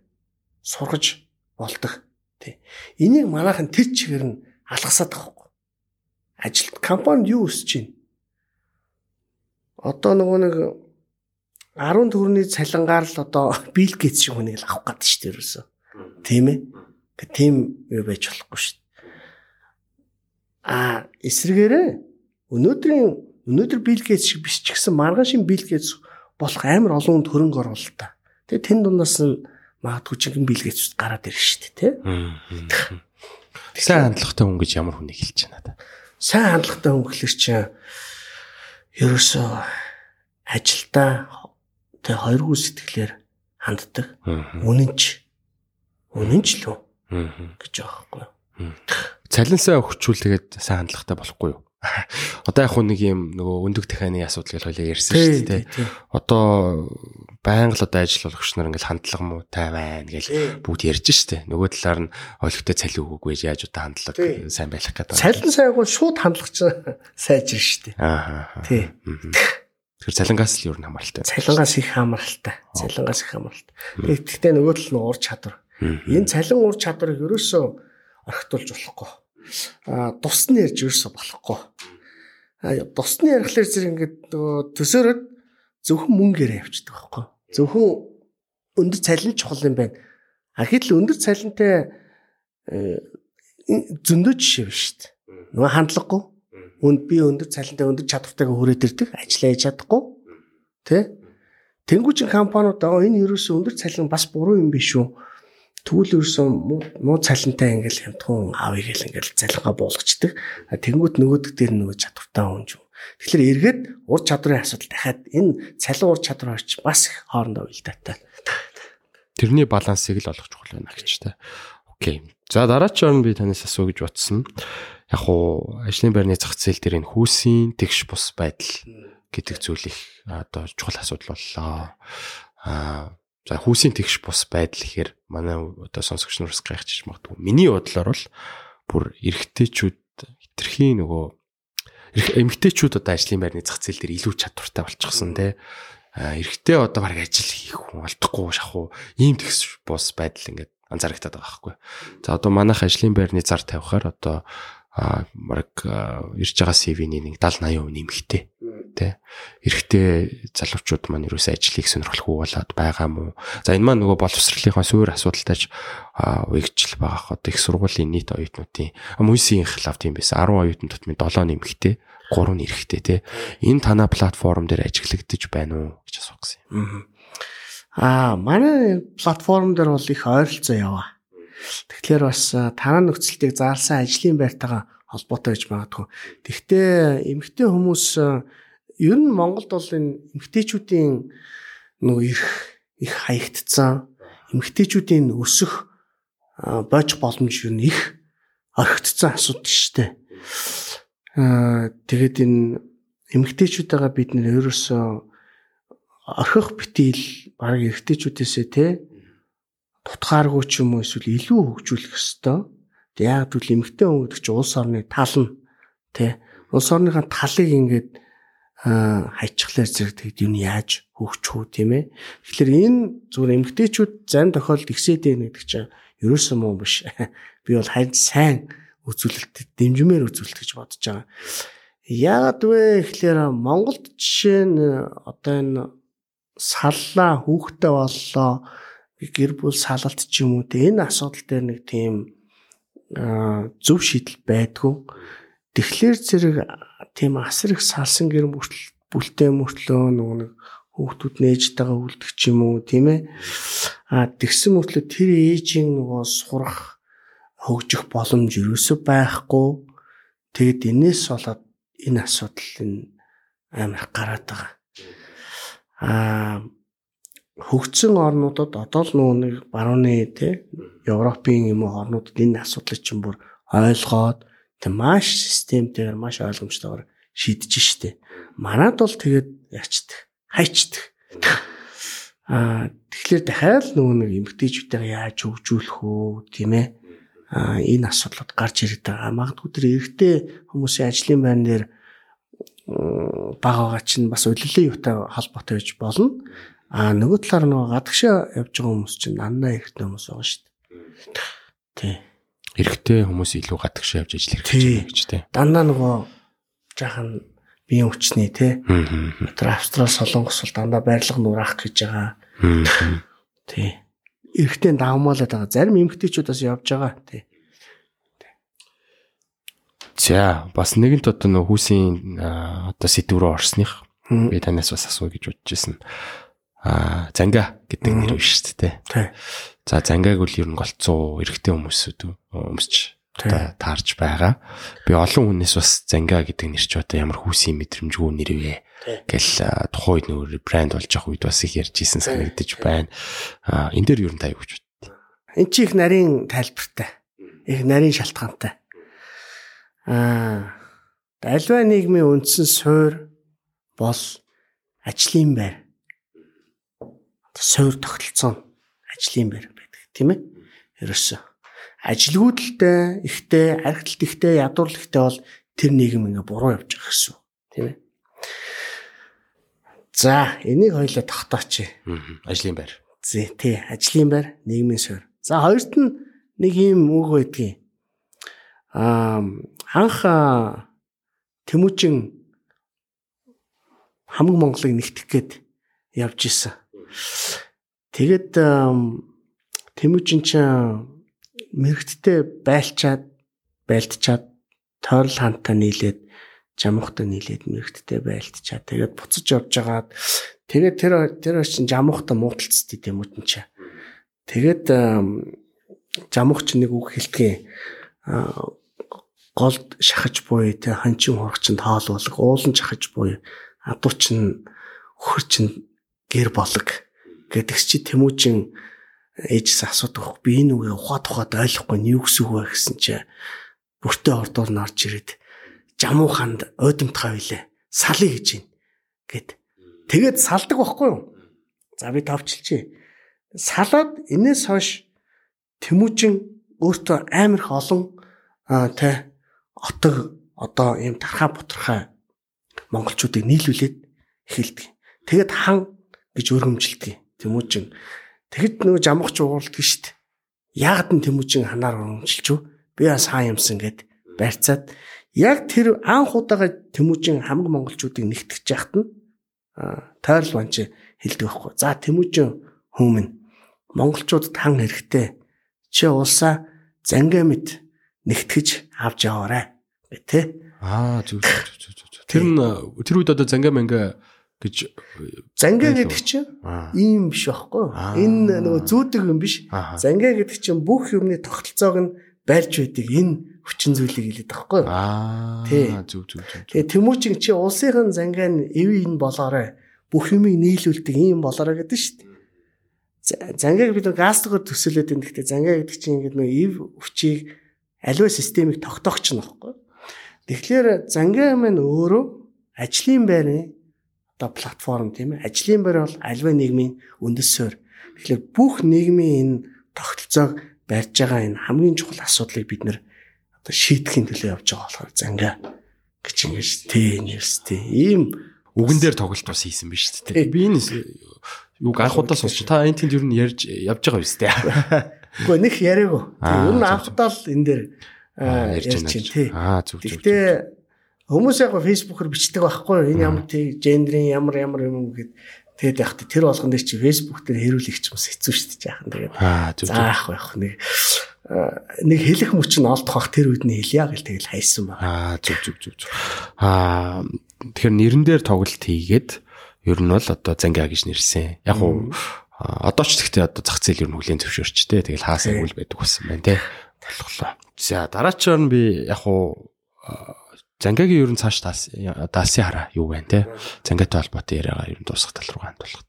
сургаж болдог. Тий. Энийг манайхан тэр чигээр нь алгасаад байгаа ажилт компанид юу өсөж байна? Одоо нөгөө нэг 10 төгрөний цалингаар л одоо Билл Гейтс шиг хүнийг л авах гэдэг шүү дээ ерөөсөө. Тийм ээ. Гэ тийм юу байж болохгүй шүү дээ. А эсвэргээрээ өнөөдрийн өнөөдөр Билл Гейтс шиг биш ч гэсэн маргаан шин Билл Гейтс болох амар олон хүнд хөрөнгө оруулалт та. Тэгээ тэн дундаас нь магадгүй чинь Билл Гейтс гараад ирж шүү дээ, тий? Сайн хандлагатай хүн гэж ямар хүнийг хэлж байна та? сайн хандлагатай хүн гэхэлэр чинь ерөөсөө ажилдаа тэг хоёргүй сэтгэлээр ханддаг. Үнэнч үнэнч л үү гэж байгаа байхгүй. цалинсаа өгчүүлгээд сайн хандлагатай болохгүй юу? Одоо яг нэг юм нөгөө өндөг дахианы асуудал гэж хоёлаа ярьсан шүү дээ. Одоо байнга л одоо ажил болгогч нар ингээл хандлага муу тай байна гэж бүгд ярьж штэ. Нөгөө талаар нь олигтой цалин өгөөгүй яаж одоо хандлага сайн байх гэдэг. Цалин сайгүй шууд хандлага ч сайжир штэ. Аа. Тий. Тэгэхээр цалингаас л юу н хамааралтай. Цалингаас их хамааралтай. Цалингаас их хамааралтай. Тэгэхдээ нөгөө тал нь ур чадвар. Энэ цалин ур чадварыг ерөөсөө орхитуулж болохгүй тусны ярьж ерөөсө болохгүй. Тусны ярихлаар зэрэг ингээд төсөөрөд зөвхөн мөнгөөр явчихдаг байхгүй. Зөвхөн өндөр цалин чухал юм байна. А хэдл өндөр цалинтай э, зөндөө жишээ биш шүү дээ. Нөгөө хандлагагүй. Үнд би өндөр цалинтай өндөр чадвартайгаа хүрээд ирдэг, ажиллаа хийж чадахгүй. Тэ? Тэнгүүчин компаниуд аа энэ ерөөсөө өндөр цалин бас буруу юм биш үү? Тэгвэл ерөөсөн муу цалинтай ингээл хямдхан аавыг л ингээл залгаа буулгачдаг. Тэнгүүд нөгөөдөг дээр нөгөө чадвартай хүн юм. Тэгэхээр эргээд ур чадрын асуудал дахиад энэ цалин ур чадвар орч бас их хоорондоо уялдаатай. Тэрний балансыг л олох чухал байна гэж та. Окей. За дараагийн би танаас асуу гэж бодсон. Яг уу ажлын байрны зах зээл дээр энэ хүүсийн тэгш бус байдал гэдэг зүйл их одоо чухал асуудал боллоо. Аа За хүүсийн тэгш бус байдал гэхээр манай одоо сонсогч нараас гайхчих магадгүй. Миний бодлоор бол бүр эрэгтэйчүүд хитрхийн нөгөө эмэгтэйчүүд одоо ажлын байрны зах зээл дээр илүү чадвартай болчихсон те. Эрэгтэй одоо баг ажил хийх хүн олдохгүй шахуу ийм тэгш бус байдал ингээд анзаарэгдэад байгаа байхгүй. За одоо манайх ажлын байрны зар тавихаар одоо а баг ирж байгаа CV-ний нэг 70 80% нэмэгтэй тий. Эрэгтэй залуучууд маань юусэн ажлыг сонирхолгүй болоод байгаа мó. За энэ маань нөгөө боловсролынхаа суур асуудалтайж уягжл байгаа хот их сургуулийн нийт оюутнуудын мүйсийн хлав тийм байсан 10 оюутан тутмын 7 нэмэгтэй 3 нэрхтэй тий. Энэ танаа платформ дээр ажиглагдаж байна уу гэж асуух гэсэн юм. Аа манай платформ дээр бол их ойролцоо яваа Тэгэхээр бас танаа нөхцөлтийг заалсан ажлын байртайгаа холбоотой гэж магадгүй. Тэгвэл эмэгтэй хүмүүс ер нь Монголд бол энэ эмэгтэйчүүдийн нөгөө их их хаягдцсан эмэгтэйчүүдийн өсөх бож боломж ер нь их орхигдсан асуудал шүү дээ. Аа тэгээд энэ эмэгтэйчүүдтэйгээ бид нэр ерөөсөө орхих битийл баг эрэгтэйчүүдээсээ те тутгааргүй ч юм уу эсвэл илүү хөгжүүлэх ёстой. Тэг яг түл эмгтэн хүн гэдэг чинь улс орны тал нь тий улс орныхаа талыг ингээд хайчглаар зэрэг тэгэд юу яаж хөгжих үү тийм ээ. Тэгэхээр энэ зүгээр эмгтээчүүд зарим тохиолдолд ихсээд байна гэдэг чинь ерөөсөн муу биш. Би бол харин сайн үзүүлэлт дэмжмээр үзүүлэлт гэж бодож байгаа. Яагаад вэ гэхээр Монголд жишээ нь одоо энэ саллаа хүүхдээ боллоо гэр бүл салалт ч юм уу те энэ асуудал дээр нэг тийм зөв шийдэл байдгүй. Тэгэхээр зэрэг тийм асар их салсан гэр бүлтэй мөртлөө нөгөө нэг хүүхдүүд нээжтэйгээ үлдэх ч юм уу тийм ээ. А тэгсэн мөртлөө тэр ээжийн нөгөө сурах хөгжих боломж ерөөсөө байхгүй. Тэгэд энэс болоод энэ асуудал энэ амар гараад байгаа. Аа хөгжсөн орнуудад одоо л нөө нэг барууны тий Европын юм уу орнуудад энэ асуудлыг чинь бүр ойлгоод тэг маш системтэйгээр маш ойлгомжтойгоор шийдэж штэ. Манад бол тэгээд ячдаг, хайчдаг. Аа тэгэхээр дахиад нөгөө нэг эмгтээчүүдээ яаж хөгжүүлэх үү тийм ээ. Аа энэ асуудлууд гарч ирээд байгаа. Магадгүй тэр эрэгтэй хүмүүсийн ажлын байр дээр багаага чинь бас улилын юутай холбоотой байж болно. А нөгөө талаар нөгөө гадагшаа явж байгаа хүмүүс чинь дандаа эрэгтэй хүмүүс байгаа шүү дээ. Тий. Эрэгтэй хүмүүс илүү гадагшаа явж ажил хэрэгж байгаа гэж тий. Дандаа нөгөө жаахан биеийн хүчний тий. Тэр Австрал солонгос бол дандаа байрлал нураах гэж байгаа. Тий. Эрэгтэй давмаалаад байгаа. Зарим эмэгтэйчүүд бас явж байгаа тий. За бас нэгэнт одоо нөх хүүсийн одоо рүү орсных би танаас бас асуу гэж бодож байсан а занга гэдэг нэр биш шүү дээ. Тий. За зангааг үл ер нь голцоо эрэгтэй хүмүүсүүд өмсч одоо таарж байгаа. Би олон хүнээс бас занга гэдэг нэр чи одоо ямар хүүсийн мэдрэмжгүй нэр вэ гэл тухайн үед нөр брэнд болж явах үед бас их ярьж исэн санагдаж байна. А энэ дээр ер нь та юу гэж боддیں۔ Энд чи их нарийн тайлбартай. Их нарийн шалтгаантай. аа альва нийгмийн үндсэн суурь бол ажлын байр. Суурь тогтолцоо ажлын байр байдаг тийм ээ. Ерөөсөө ажилгүйдэлтэй, ихтэй, архиталт ихтэй, ядуурлал ихтэй бол тэр нийгэм ингээ буруу явж байгаа гэсэн үг тийм ээ. За, энийг хоёлоо тогтооч. Ажлын байр. Зэ тий, ажлын байр, нийгмийн суурь. За, хоёрт нь нэг юм үг байдгийг. Аа, анх Тэмүүжин хамаг Монголыг нэгтгэх гээд явж исэн. Тэгэд Тэмүүжин ч мэрэгттэй байлчаад байлдчаад тойрол хантаа нийлээд жамхтай нийлээд мэрэгттэй байлдчаад тэгээд буцаж явж агаад тэгээд тэр тэр чинь жамхтай муудалцдээ Тэмүүжин ч. Тэгээд жамхч нэг үг хэлтгээ голд шахаж буй те ханчин хурагчанд хаал болог уулан шахаж буй. Адууч нь хөрчин гэр болог гэдэгс чи тэмүүжин ээжээс асуудаг би энэ үгээ ухаад ухаад ойлгохгүй нь юу гэсэн үг вэ гэсэн чи бүртээ ордоор нь орж ирээд жамуу ханд ойдомт хавилаа салъя гэж юм гэд тэгээд салдаг байхгүй юу за би тавчилчээ салаад энэс хойш тэмүүжин өөртөө амар их олон тэ отог одоо ийм тархаа бутархаа монголчуудыг нийлүүлээд эхэлдэг. Тэгэд хан гэж өргөмжилдэг. Тэмүүжин тэгэд нөгөө жамгч ууралдаг шүү дээ. Яагад нь тэмүүжин ханаар үү? Би хаа юмсан гэд барьцаад яг тэр анх удаага тэмүүжин хамаг монголчуудыг нэгтгэж яхад нь тойрол банч хэлдэг байхгүй. За тэмүүжин хүмүүн монголчуудад хан хэрэгтэй. Чи улсаа зангаа мэд нэгтгэж авч яваарай тэ. Аа зүг зүг зүг. Тэр нь тэр үед одоо занга манга гэж занга гэдэг чинь ийм биш байхгүй. Энэ нөгөө зүүдэг юм биш. Занга гэдэг чинь бүх юмны тогтолцоог нь барьж байдаг энэ хүчин зүйлийг хэлээд байхгүй. Аа зүг зүг зүг. Тэгээ Тэмүүчин чи улсынхан зангаа нь эв энэ болоорой. Бүх юмыг нийлүүлдэг ийм болоорой гэдэг шүү дээ зангааг бид гастгаар төсөөлөд энэ гэхдээ зангаа гэдэг чинь ингэдэг нэг ив хүчийг аливаа системийг тогтоогч нь баггүй. Тэгэхээр зангаа маань өөрөө ажлын байрны одоо платформ тийм ээ. Ажлын байр бол аливаа нийгмийн үндэс суурь. Тэгэхээр бүх нийгмийн энэ тогтолцоог барьж байгаа энэ хамгийн чухал асуудлыг бид нэр одоо шийдэхин төлөө явж байгаа болохоор зангаа гэж ингэж тий университет ийм үгэн дээр тоглолт бас хийсэн биз дээ. Би энэ юг анх удаа сонсч та энэ тэнд юу н ярьж явж байгаа биз дээ. Гэхдээ нэх яриаггүй. Ер нь анхдаа л энэ дээр ярьж байна тий. Аа зүг зүг. Гэтэ хүмүүс яг фэйсбүүкээр бичдэг байхгүй энэ ямар тий гендрийн ямар ямар юм гэд тэгээд яг тэр болгон дээр чи фэйсбүүк дээр хэрүүлэх ч бас хэцүү шүү дээ жаахан тэгээд. Аа зүг. Заах байх нэг нэг хэлэх мөч нь олдох бах тэр үед нь хэлье гэл тэгэл хайсан байна. Аа зүг зүг зүг зүг. Аа тэгэхээр нэрэн дээр тоглолт хийгээд ер нь бол одоо зангаа гэж нэрсэн. Яг уу одоо ч гэхдээ одоо зах зээл ер нь хүлэн зөвшөөрчтэй. Тэгэл хаасаа үйл байдаг болсон байна те. Болголоо. За дараачаар нь би яг уу зангагийн ер нь цааш даасан хараа юу байна те. Зангаатай холбоотой яриагаа ер нь дуусгах тал руу хандуулах.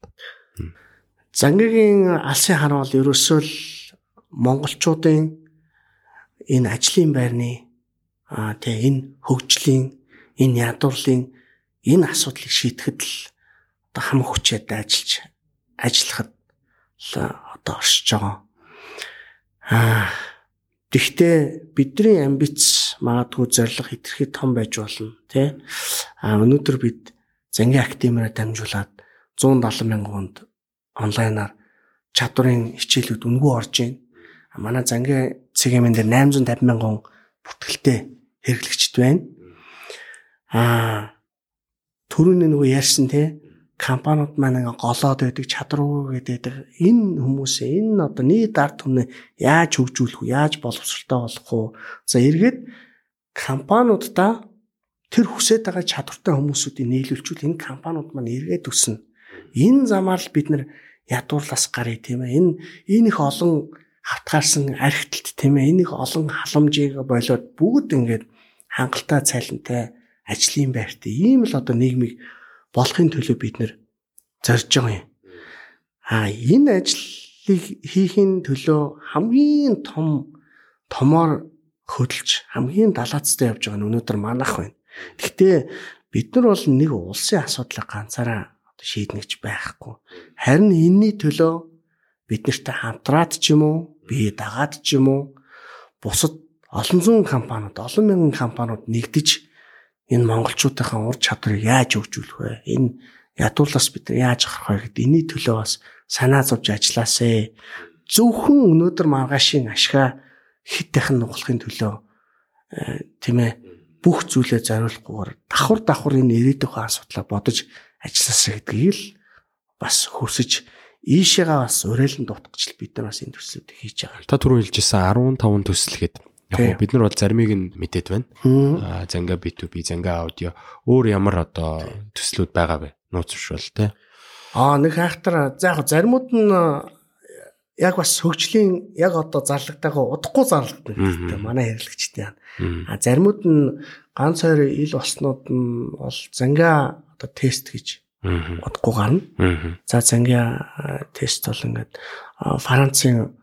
Зангагийн алсын хараа бол ерөөсөө л монголчуудын энэ ажлын байрны аа тэгээ энэ хөгжлийн энэ ядуурлын энэ асуудлыг шийдэхэд л одоо хам хүчээд ажиллаж ажиллахад одоо оршиж байгаа. Аа Гэхдээ бидний амбиц магадгүй зориг хэтэрхий том байж болно тий. А өнөөдөр бид зангийн академиар дамжуулаад 170 мянган хүнд онлайнаар чадварын хичээлүүд үнгүй орж байна. Манай зангийн цэгийн дээр 850 мянган бүртгэлтэй хэрэглэгчд байна. Аа түрүүний нөгөө ярьсан тий компаниуд маань ингээ голоод байдаг чадваргүй гэдэг энэ хүмүүсээ энэ одоо нийт ард түмнээ яаж хөгжүүлэх вэ яаж боловсралтай болох вэ за эргээд компаниудаа тэр хүсэж байгаа чадвартай хүмүүсүүдийг нийлүүлчихвэл энэ компаниуд маань эргээд өснө. Энэ замаар л бид нар ядуурлаас гарыг тийм ээ. Энэ энэ их олон хавтгаарсан архитэлт тийм ээ. Энэ их олон халамжийг болоод бүгд ингээд хангалттай цалинтай ажлын байртай ийм л одоо нийгмийг болохын төлөө бид нэр зорж байгаа юм. А энэ ажлыг хийхин төлөө хамгийн том томоор хөдөлж хамгийн далаацтай явж байгаа нь өнөөдөр манах байна. Гэхдээ бид нар бол нэг улсын асуудлыг ганцаараа шийднэ гэж байхгүй. Харин энэний төлөө бид нартай хамтраад ч юм уу, бие дагаад ч юм уу, бусад олон зуун компаниуд, олон мянган компаниуд нэгдэж энэ монголчуудынхаа ур чадварыг яаж хөгжүүлэх вэ? Энэ ядуулаас бид нар яаж гарах вэ гэдэг энэний төлөө бас санаа зовж ажилласаа. Зөвхөн өнөөдөр маргаашийн ашгаа хиттэйхэн нугалахын төлөө э, тийм ээ бүх зүйлээ зориулахгүйгээр давхар давхар энэ ирээдүйн асуудлаа бодож ажилласаа гэдгийг л бас хөсөж ийшээгаа бас уриалан дуутгач бид нар бас энэ төслүүдийг хийж байгаа. Та түрүү хэлжсэн 15 төсөл гээд яг бид нар бол заримыг нь мэдээд байна. Аа занга B2B, занга аудио өөр ямар одоо төслүүд байгаа вэ? Нууцвшвал те. Аа нэг хайхтар за яг заримуд нь яг бас хөгжлийн яг одоо зарлагдаагаа удахгүй зарлагддаг гэдэг манай хэрэглэгчтэй байна. А заримуд нь ганц хоёр ил болснууд нь бол занга одоо тест гэж удахгүй гарна. За занга тест бол ингээд Францын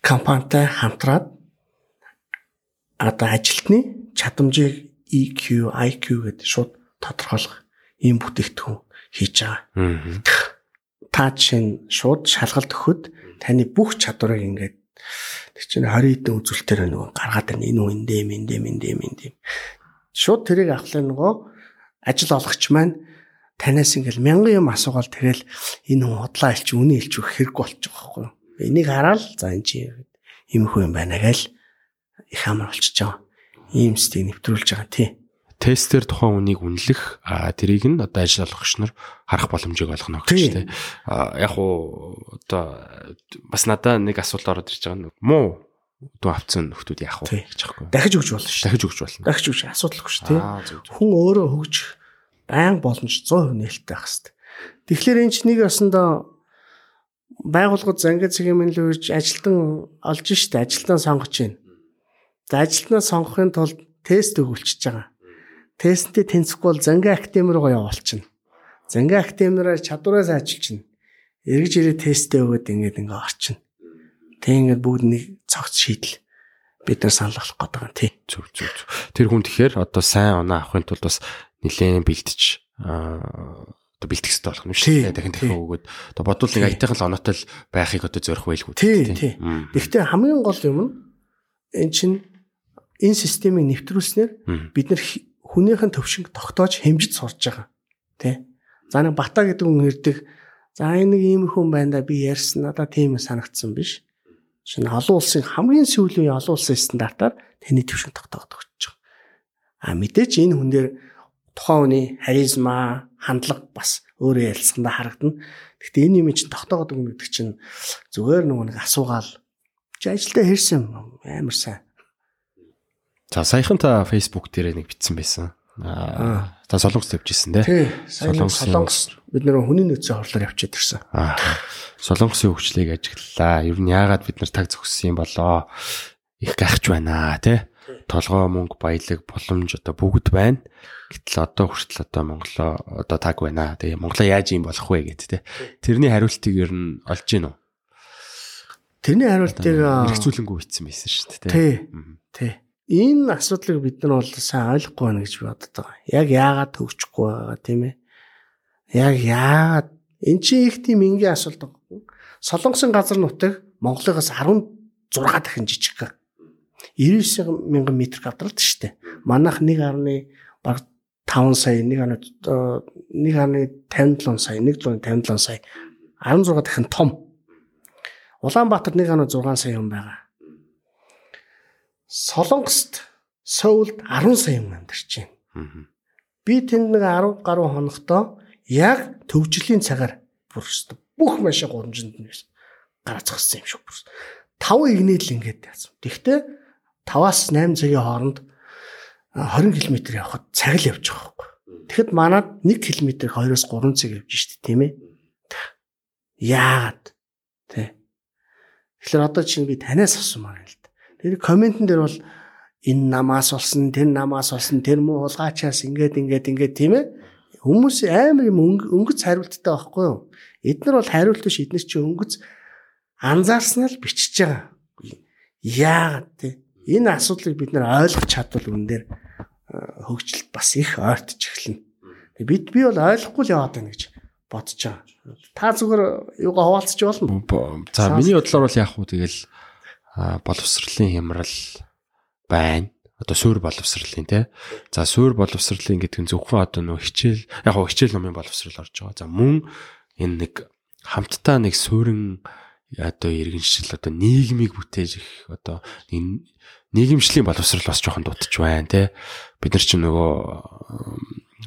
компанитай хамтраад одоо ажилтны чадамжийг EQ, IQ гэдэг шууд тодорхойлох ийм бүтээгдэхүүн хийж байгаа. Та чинь шууд шалгалт өгөхөд Таны бүх чадварыг ингээд тэг чинь 20 хэдэн үзүүлэлтээр нөгөө гаргаад байна. Энэ үн дэм энэ дэм энэ дэм энэ дэм. Шууд тэрийг авахлаа нөгөө ажил олгогч маань танаас ингээл мянган юм асуугаал тэгэл энэ хүн худлаа илч үнэ илч өгөх хэрэг болчих واخгүй. Энийг хараад за энэ чи юм хөө юм байна гэж их амар болчихж байгаа. Ийм сте нэвтрүүлж байгаа тий тестээр тухайн үнийг үнэлэх тэрийг нь одоо ажил олгогч нар харах боломжийг олгоно гэж тийм. Яг уу одоо бас надаа нэг асуулт ороод ирж байгаа нь муу дүү авцсан нөхдүүд яах вэ гэж аахгүй. Дахиж өгч болно шүү. Дахиж өгч болно. Дахиж өгч асуудалгүй шүү тийм. Хүн өөрөө хөгж баян боломж 100% нээлттэй байх хэвээр. Тэгэхээр энэ ч нэг ясандаа байгууллагууд зангид цагийн мэнлүү гэж ажилтан олж штэ ажилтан сонгож байна. За ажилтнаа сонгохын тулд тест өгүүлчихэж байгаа тесттэй тэнцэхгүй бол занга актем руу явуулчихна. Занга актемнараа чадвараа сайжруулчихна. Эргэж ирээ тесттэй өгöd ингээд ингээ орчихно. Тэг ингээд бүгд нэг цогц шийдэл бид нар санал болгох гээд байгаа тий. Зүг зүг зүг. Тэр хүн тэгэхээр одоо сайн оноо авахын тулд бас нилээн бэлтэж аа одоо бэлтгэх хэрэгтэй болох юм шүү дээ. Дахин дахин өгөөд одоо бодвол нэг аятайхан л оноотой л байхыг одоо зорих байлгүй тий. Гэхдээ хамгийн гол юм нь эн чинь энэ системийг нэвтрүүлснээр бид нар хүнийхэн төвшинг тогтоож хэмжиж сурж байгаа. Тэ? За нэг бата гэдэг хүн ирдэг. За энэ нэг ийм хүн байна да би ярьсан надаа тийм санагдсан биш. Шинэ олон улсын хамгийн сүүлийн олон улсын стандартаар тэний төвшинг тогтоогдож байгаа. А мэдээч энэ хүн дээр тухайн хүний харизма, хандлага бас өөрөө ярилцсандаа харагдана. Гэхдээ энэ юм чинь тогтоогод өгнө гэдэг чинь зүгээр нэг асуугаал чи ажилдаа хэрсэн амар сайн За саяхан та Facebook дээр нэг битсэн байсан. Аа та солонгос тавьжсэн тий. Солонгос солонгос бид нэр хүний нөөцийн хорлоор явчихад ирсэн. Аа солонгосын хөгжлийг ажиглалаа. Ер нь яагаад бид нар таг зогссон юм болоо? Их гайхаж байна тий. Толгой мөнгө баялаг боломж одоо бүгд байна. Гэтэл одоо хүртэл одоо Монголоо одоо таг байна. Тэгээ Монголоо яаж юм болох вэ гэд тий. Тэрний хариултыг ер нь олж гин үү? Тэрний хариултыг эргцүүлэнгүй бичсэн байсан шүү дээ тий. Тий. Энэ асуудлыг бид нар бол сайн ойлгохгүй байна гэж бодод байгаа. Яг яагаад төгсөхгүй байгаа тийм ээ? Яг яагаад эн чинь их тийм энгийн асуулт байгаа. Солонгосын газар нутаг Монголоос 16 дахин жижиг. 99 мянган метр квадрат шүү дээ. Манайх 1.5 баг 5 сая 1.1.57 сая 1.57 сая 16 дахин том. Улаанбаатар 1.6 сая хүн байгаа. Солонгост Соулд 10 сая хүн амьдарч байна. Би тэнд нэг 10 гаруй хонохдоо яг төвжлийн цагаар бүр бүх машин гурамжинд нь гараа зогссон юм шиг бүр. 5 игнээл ингээд яасан. Тэгвэл 5-аас 8 цагийн хооронд 20 км явхад цаг л явж байгаа байхгүй. Тэгэхэд манад 1 км 2-оос 3 цаг явж штэ тийм ээ. Яагаад? Тэ. Тэгэхээр одоо чинь би танаас асуумаар юм л Тэр комментэн дээр бол энэ намаас болсон, тэр намаас болсон, тэр муу хулгайчаас ингээд ингээд ингээд тийм ээ. Хүмүүс амар юм өнгөц хариулттай байхгүй юу? Эднэр бол хариулт биш эднэр чи өнгөц анзаарснаа л бичиж байгаа. Яагаад те? Энэ асуудлыг бид нэр ойлгох чадвал үн дээр хөгжилт бас их ойртож эхэлнэ. Бид би бол ойлгохгүй л яваад байна гэж бодож байгаа. Та зүгээр юугаа хуваалцж болно. За миний бодлоор бол яг хуу тэгэл боловсролын хямрал байна. Одоо суур боловсролын тий. За суур боловсролын гэдэг нь зөвхөн одоо нөө хичээл яг хичээл номын боловсрол орж байгаа. За мөн энэ нэг хамтдаа нэг суурин одоо иргэншил одоо нийгмийг бүтээж их одоо нийгэмшлийн боловсрал бас жоохон дутж байна тий. Бид нар ч нөгөө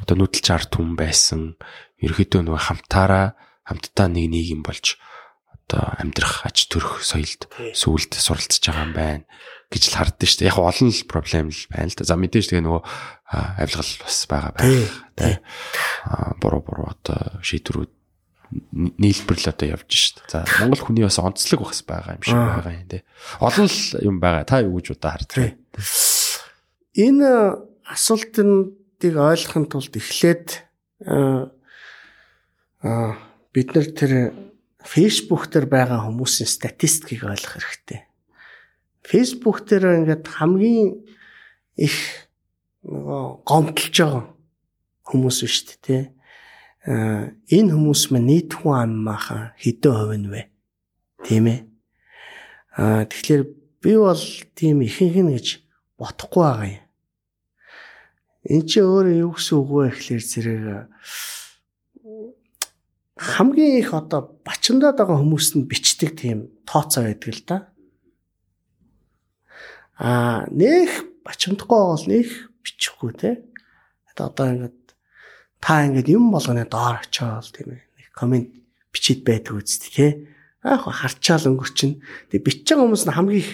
одоо нүдэлж арт хүн байсан ерөөдөө нөгөө хамтаараа хамтдаа нэг нийгэм болж одоо амьдрах аж төрөх соёлд сүулт суралцж байгаа юм байна гэж л хардсан шүү дээ. Яг олон л проблем л байна л да. За мэдээж тэгээ нөгөө авилгал бас байгаа байх. Тэ. Буруу буруу одоо шийдвэрүүд нийлбэрл одоо явж шít. За Монгол хүний бас онцлог бас байгаа юм шиг байгаа юм тий. Олон л юм байгаа. Та юу гэж удаа харддаг. Энэ асуултыг ойлгохын тулд эхлээд аа бид нар тэр Facebook дээр байгаа хүмүүсийн статистикийг ойлгох хэрэгтэй. Facebook дээр ингээд хамгийн их нөгөө гомдлж байгаа хүмүүс биш үү те. Аа энэ хүмүүс маань нийт хүн аммаахан хэдэн хувь нь вэ? Тийм ээ. Аа тэгэхээр би бол тийм ихэнх нь гэж бодохгүй байгаа юм. Энд чи өөрөө юу гэсэн үг вэ гэхлээр зэрэг хамгийн их одоо бачимдаад байгаа хүмүүст нь бичдэг тийм тооцоо байдаг л да. Аа нэх бачимдахгүй бол нэх бичихгүй те. Одоо ингээд та ингээд юм болгоны доор очиод тийм ээ. Нэг комент бичиж байдаг үст те. Аа харчаал өнгөрчин. Тэг бичиж байгаа хүмүүс нь хамгийн их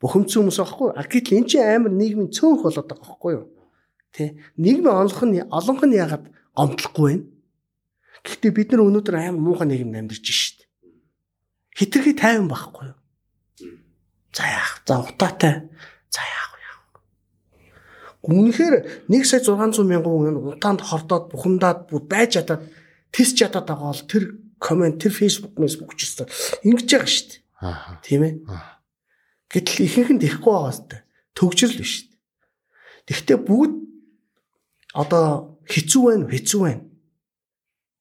бухимдсан хүмүүс аахгүй. А гэтэл эн чинь амар нийгмийн цөөнх болоод байгаа байхгүй юу? Тэ. Нийгмийн онлох нь олонх нь ягаад гомдлохгүй байна? Гэхдээ бид нар өнөөдөр амар муухай нийгэмд амьдарч шít. Хитрхи тайван байхгүй юу? За яах? За утаатай. За яах вэ? Үнэхээр 1 сая 600 мянган хүн утаанд хордоод бухимдаад байж чадаад тис чадаад байгаа бол тэр комент тэр фейсбુક ч гэсэн ингэж байгаа шүү дээ. Аа. Тийм ээ. Гэтэл ихэнх нь тэхгүй байгаа хэвээр төгжрөл биш шүү дээ. Тэгвэл бүгд одоо хэцүү байна, хэцүү байна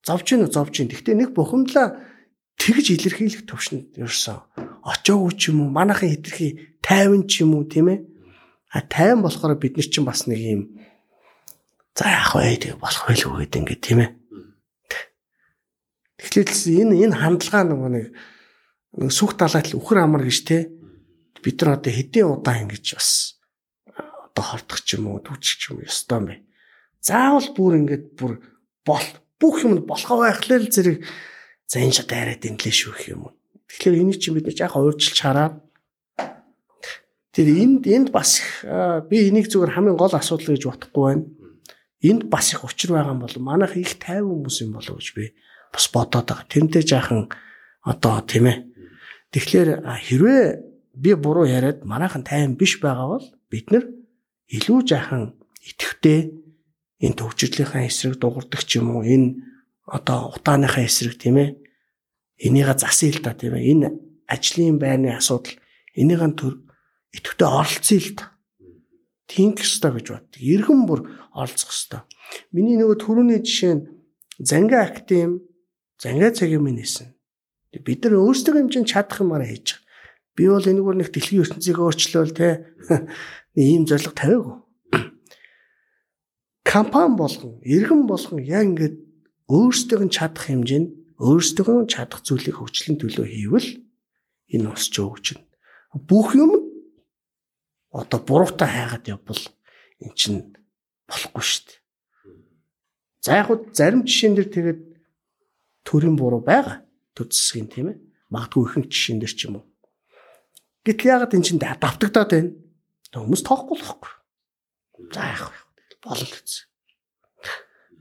зовж гин зовж гин. Гэхдээ нэг бухимдлаа тэгж илэрхийлэх төвшөнд ерөөсөн очоогүй ч юм уу манайхан хитрхи тайван ч юм уу тийм ээ. А тайван болохоор бид нар чинь бас нэг юм за яах вэ? Тэг болох байлгүй гэдэг ингээд тийм ээ. Тэгэхээр энэ энэ хандлага нөгөө нэг сүх талаад л үхэр амар гэж те. Бид нар одоо хэдийн удаа ингэж бас одоо хортох ч юм уу түүчих ч юм уу ёстой юм бэ? Заавал бүр ингэж бүр бол бүх юм болохоо байхлаа л зэрэг за энэ шат арай дэнлээ шүү гэх юм. Тэгэхээр энийг чинь бид яг ууржилж хараад тэр энд энд бас би энийг зүгээр хамгийн гол асуудал гэж бодохгүй байна. Энд бас их учир байгаа юм бол манайх их тайван хүмүүс юм болов гэж би бас бодоод байгаа. Тэрнтэй жаахан одоо тийм ээ. Тэгэхээр хэрвээ би буруу яриад манайхан тайван биш байгаа бол бид нар илүү жаахан итгэвтэй энэ төвчрлийнхаа эсрэг дуурдаг ч юм уу энэ одоо утааныхаа эсрэг тийм ээ энийг засъя л та тийм ээ энэ ажлын байрны асуудал энийг төр идэвхтэй оролцъё л та тинх ёстой гэж бод. Иргэн бүр оролцох ёстой. Миний нөгөө түрүүний жишээ нь занга актим занга цагийн минь нэсэн. Бид нар өөрсдөө хэмжээнд чадах юмараа хийж байгаа. Би бол энэгээр нэг дэлхийн ертөнцийг өөрчлөөл те ийм зориг тавиагүй компани болгон, иргэн болгон яг ингээд өөрсдөө нь чадах хэмжээнд өөрсдөө нь чадах зүйлийг хөгжлийн төлөө хийвэл энэ усч өгч байна. Бүх юм одоо буруутай хайгаад явбал эн чинь болохгүй шүү дээ. За яг хуу зарим жишээн дээр тэгээд төрийн буруу байгаа. Төр засгийн тийм ээ. Магадгүй ихэнх жишээн дээр ч юм уу. Гэтэл ягаад эн чинь давтагдаад байна? Хүмүүс тоохгүй л байхгүй. За яг болно гэсэн.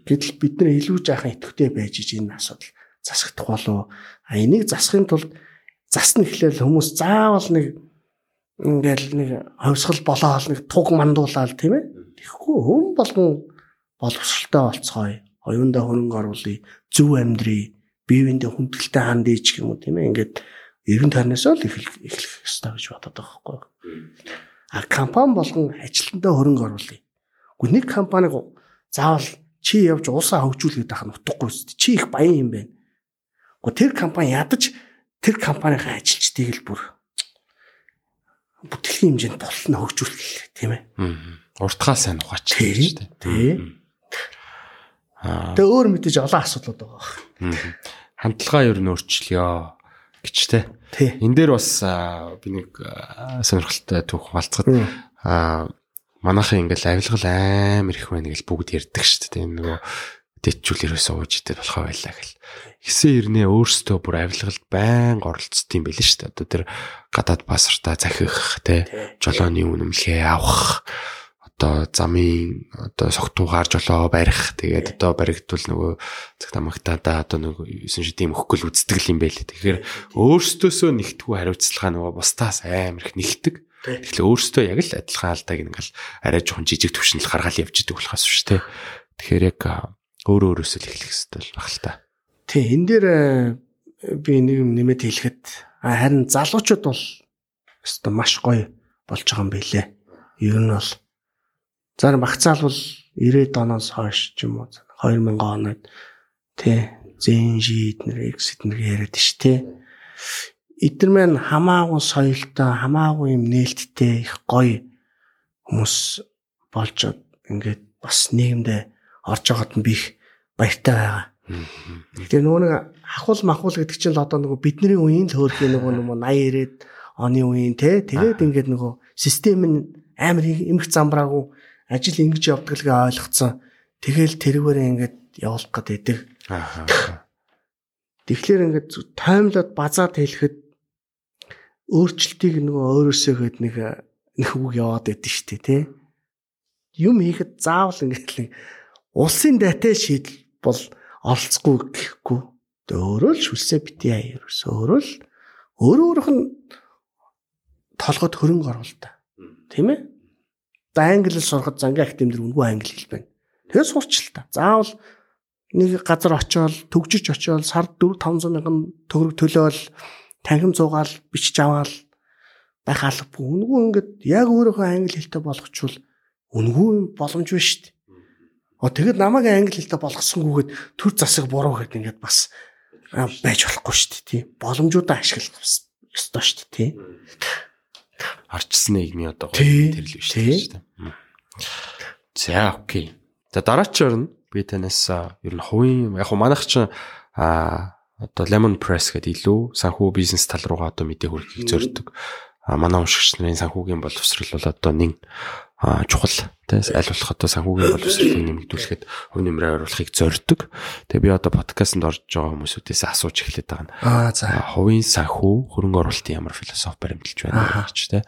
Гэтэл бид нар илүү жаахан итгэвтэй байж иж энэ асуудал засагдах болов. А энийг засахын тулд засна гэхлээр хүмүүс заавал нэг ингээл нэг ховсгал болоод нэг туг мандуулаад тийм ээ. Тэгэхгүй хүм болгон боловсралтай болцгоё. Оюундаа хөрөнгө оруулъя. Зөв амьдрий. Биевиндээ хүндэлтэй хандъя ч юм уу тийм ээ. Ингээд эргэн тойрноос л эхлэх эхлэх ёстой гэж бодоод байгаа байхгүй. А компани болгон ажилтнаа хөрөнгө оруулъя. Гэхдээ нэг компаниг заавал чи явж уусаа хөгжүүлгээд байх нь утгагүй шүү дээ. Чи их баян юм байна. Гэхдээ тэр компани ядаж тэр компанийн ажилчдыг л бүр бүтэлийн хэмжээнд болно хөгжүүлэх тийм ээ. Уртгаа сайн ухаач тийм тийм. Аа. Тэгээ өөр мэдээж олон асуудлууд байгаа. Хандлага ер нь өөрчлөё гэж те. Энэ дээр бас би нэг сонирхолтой түүх малцгаад аа манайхын ингээл авилгал амар их байна гэж бүгд ярьдаг шүү дээ. Нөгөө дэвчүүл ерөөсөө ууж идэл болохоо байлаа гэл. Хэсэ ирнэ өөрсдөө бүр авилгалд байн оролцсон юм байл шүү дээ. Одоо тэр гадаад пассвортаа захих те жолооны үнэмлэхээ авах одоо замын одоо согтуугаар жолоо барих тэгээд одоо баригдвал нөгөө цаг тамагтаада одоо нөгөө 9 шидийн өгөхгүй л үздэг юм байл. Тэгэхээр өөрсдөөсөө нэгтгүү хариуцлага нөгөө бусдаас амар их нэгтэг. Тэгэхээр өөрсдөө яг л адилхан алдааг ингээл арай жоохон жижиг төвшинл гаргаал явж идэг болохоос шүү дээ. Тэгэхээр яг өөрөө өөрөөсөө л эхлэх хэрэгтэй баг л та. Тий, энэ дээр би нэг юм нэмэт хэлэхэд харин залуучууд бол өстой маш гоё болж байгаа юм билэ. Ер нь бол зарим багцаал бол 90-ад оноос хойш ч юм уу 2000 оноод тий зэн шийд нэр эксит нэр яриад ш тий эдгээр маань хамаагүй соёлтой хамаагүй юм нээлттэй их гоё хүмүүс болж ингээд бас нийгэмдээ орж байгаад нь би их баяртай байгаа. Тэгэхээр нөгөө нэг хахуул махуул гэдэг чинь л одоо нөгөө бидний үеийн л хөөрхийн нөгөө нөгөө 80 90-ад оны үеийн те тэгээд ингээд нөгөө систем нь амар эмх замбраагүй ажил ингэж явдаг лгээ ойлгоцсон. Тэгэл тэрүүгээр ингээд явуулах гэдэг. Тэгэхээр ингээд таймлаад базаад хэлэхэд өөрчлөлтийг нөгөө өөрөөсөө хэд нэг нэг үг яваад байдсан шүү дээ тий. Юм хийхэд заавал ингээд улсын дайтай шийдэл бол оролцохгүй гэхгүй. Өөрөө л шүлсээ битээ ерөөсөө өөрөө л өөрөө өөрөх нь толгойд хөрөнгө оруулалтаа. Тийм ээ? За англи сурахад зангийн академид үнгүй англи хэл байна. Тэгээ сурч л та. Заавал нэг газар очиод төгжиж очиод сард 4 500 мянган төгрөг төлөөл танхим цугаал бичиж аваал байх албагүй. Үнгүү ингээд яг өөрийнхөө англи хэлтэй болгочвол үнгүү боломж биш шүү дээ. О тэгэд намайг англи хэлтэй болгосонгүйгээд төр засаг буруу гэхэд ингээд бас байж болохгүй шүү дээ тий. Боломжуудаа ашиглах ёстой шүү дээ тий. Арчсан нийгмийн одоо тэрлэг шүү дээ. За окей. За дараач орно би танаас ер нь хувийн яг хуу манайх чинь а одоо Lemon Press гэдэг илүү санхүү бизнес тал руугаа одоо мэдээ хүргэхийг зорддог. А манай уншигч нарын санхүүгийн боловсрол бол одоо нэг чухал тийм аль болох одоо санхүүгийн боловсролыг нэмэгдүүлэхэд хувь нэмрээ оруулахыг зорддог. Тэгээ би одоо подкастт орж байгаа хүмүүсүүдээс асууж эхлэдэг байгаа нь. Аа за. Хувийн санхүү хөрөнгө оруулалтын ямар философи баримталж байна гэж тийм.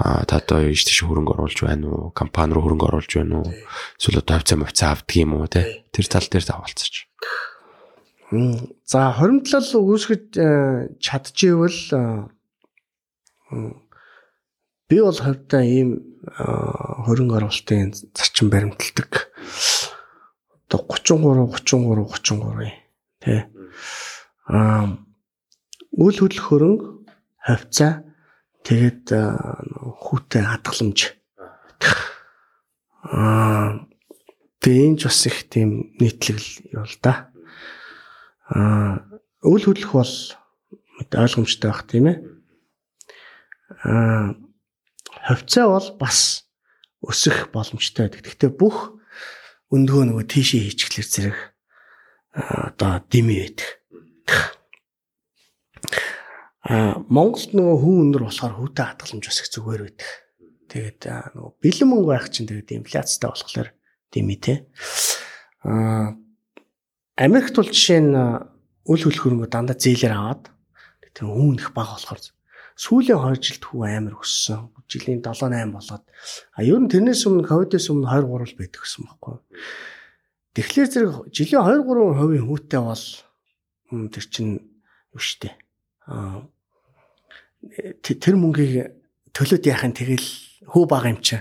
А та одоо ийш тийш хөрөнгө оруулж байна уу? Компани руу хөрөнгө оруулж байна уу? Эсвэл одоо хавцаа мөвцөө авдаг юм уу те? Тэр тал дээр тавалцаж. За хоримтлал үүсгэж э, чадчихвэл э, би бол хавьдаа ийм э, хөрөнгө оруулалтын зарчим баримталдаг. Одоо 33 33 33 тий. Аа үйл хөдлөх хөрөнгө хавцаа тэгээд хүүтэй хадгаламж. Аа тэгээ энэ ч бас их тийм нийтлэг юм л да аа үйл хөдлөх бол ойлгомжтой байх тийм ээ. Аа ховцоо бол бас өсөх боломжтой байдаг. Гэхдээ бүх өндгөө нөгөө тийшээ хийчихлэр зэрэг одоо дими байдаг. А Монголд нөгөө хүн өндөр болохоор хүүтэй хадгаламж бас их зүгээр байдаг. Тэгээд нөгөө бэлэн мөнгө байх чинь тэгээд инфляцтай болохоор дими те. А Америкт бол жишээ нь үл хөлөх хөрөнгө дандаа зээлээр аваад тэр хүн их бага болохоор сүүлийн 2 жилд хүү амар өссөн. Жилийн 7 8 болоод а ер нь тэрнээс өмнө ковидээс өмнө 23 л байдаг гэсэн байхгүй. Тэгэхээр зэрэг жилийн 2 3% хүүтэй бол тэр чинь юу штэ. А тэр мөнгийг төлөөд яхахын тэгэл хөө бага юм чи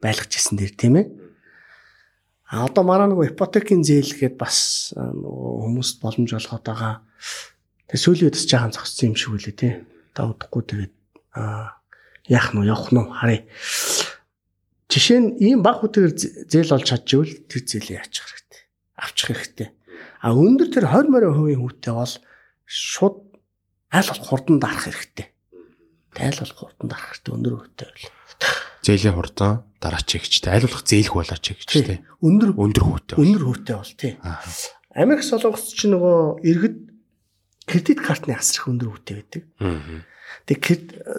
байлгаж исэн дэр тийм ээ. А одоо мараа нөгөө ипотекийн зээл гээд бас хүмүүст боломж олгоод байгаа. Тэг сүүлийн үдс жаахан зогссон юм шиг үлээ тий. Та удахгүй тэгээд а яах нь явах нь харъя. Жишээ нь ийм баг хүтэйгээр зээл олж чадчихвал тэр зээлээ яачих хэрэгтэй. Авчих хэрэгтэй. А өндөр тэр 20 морин хувийн хүүтэй бол шууд аль болох хурдан дарах хэрэгтэй. Тайл болох хурдан дарах хэрэгтэй өндөр хүүтэй бол. Зээлийн хурдан дараач гэжтэй. Аль болох зээлх болооч гэжтэй. Өндөр өндөр хүүтэй. Өндөр хүүтэй бол тий. Америк солонгос ч нөгөө иргэд кредит картны асрах өндөр хүүтэй байдаг. Тэг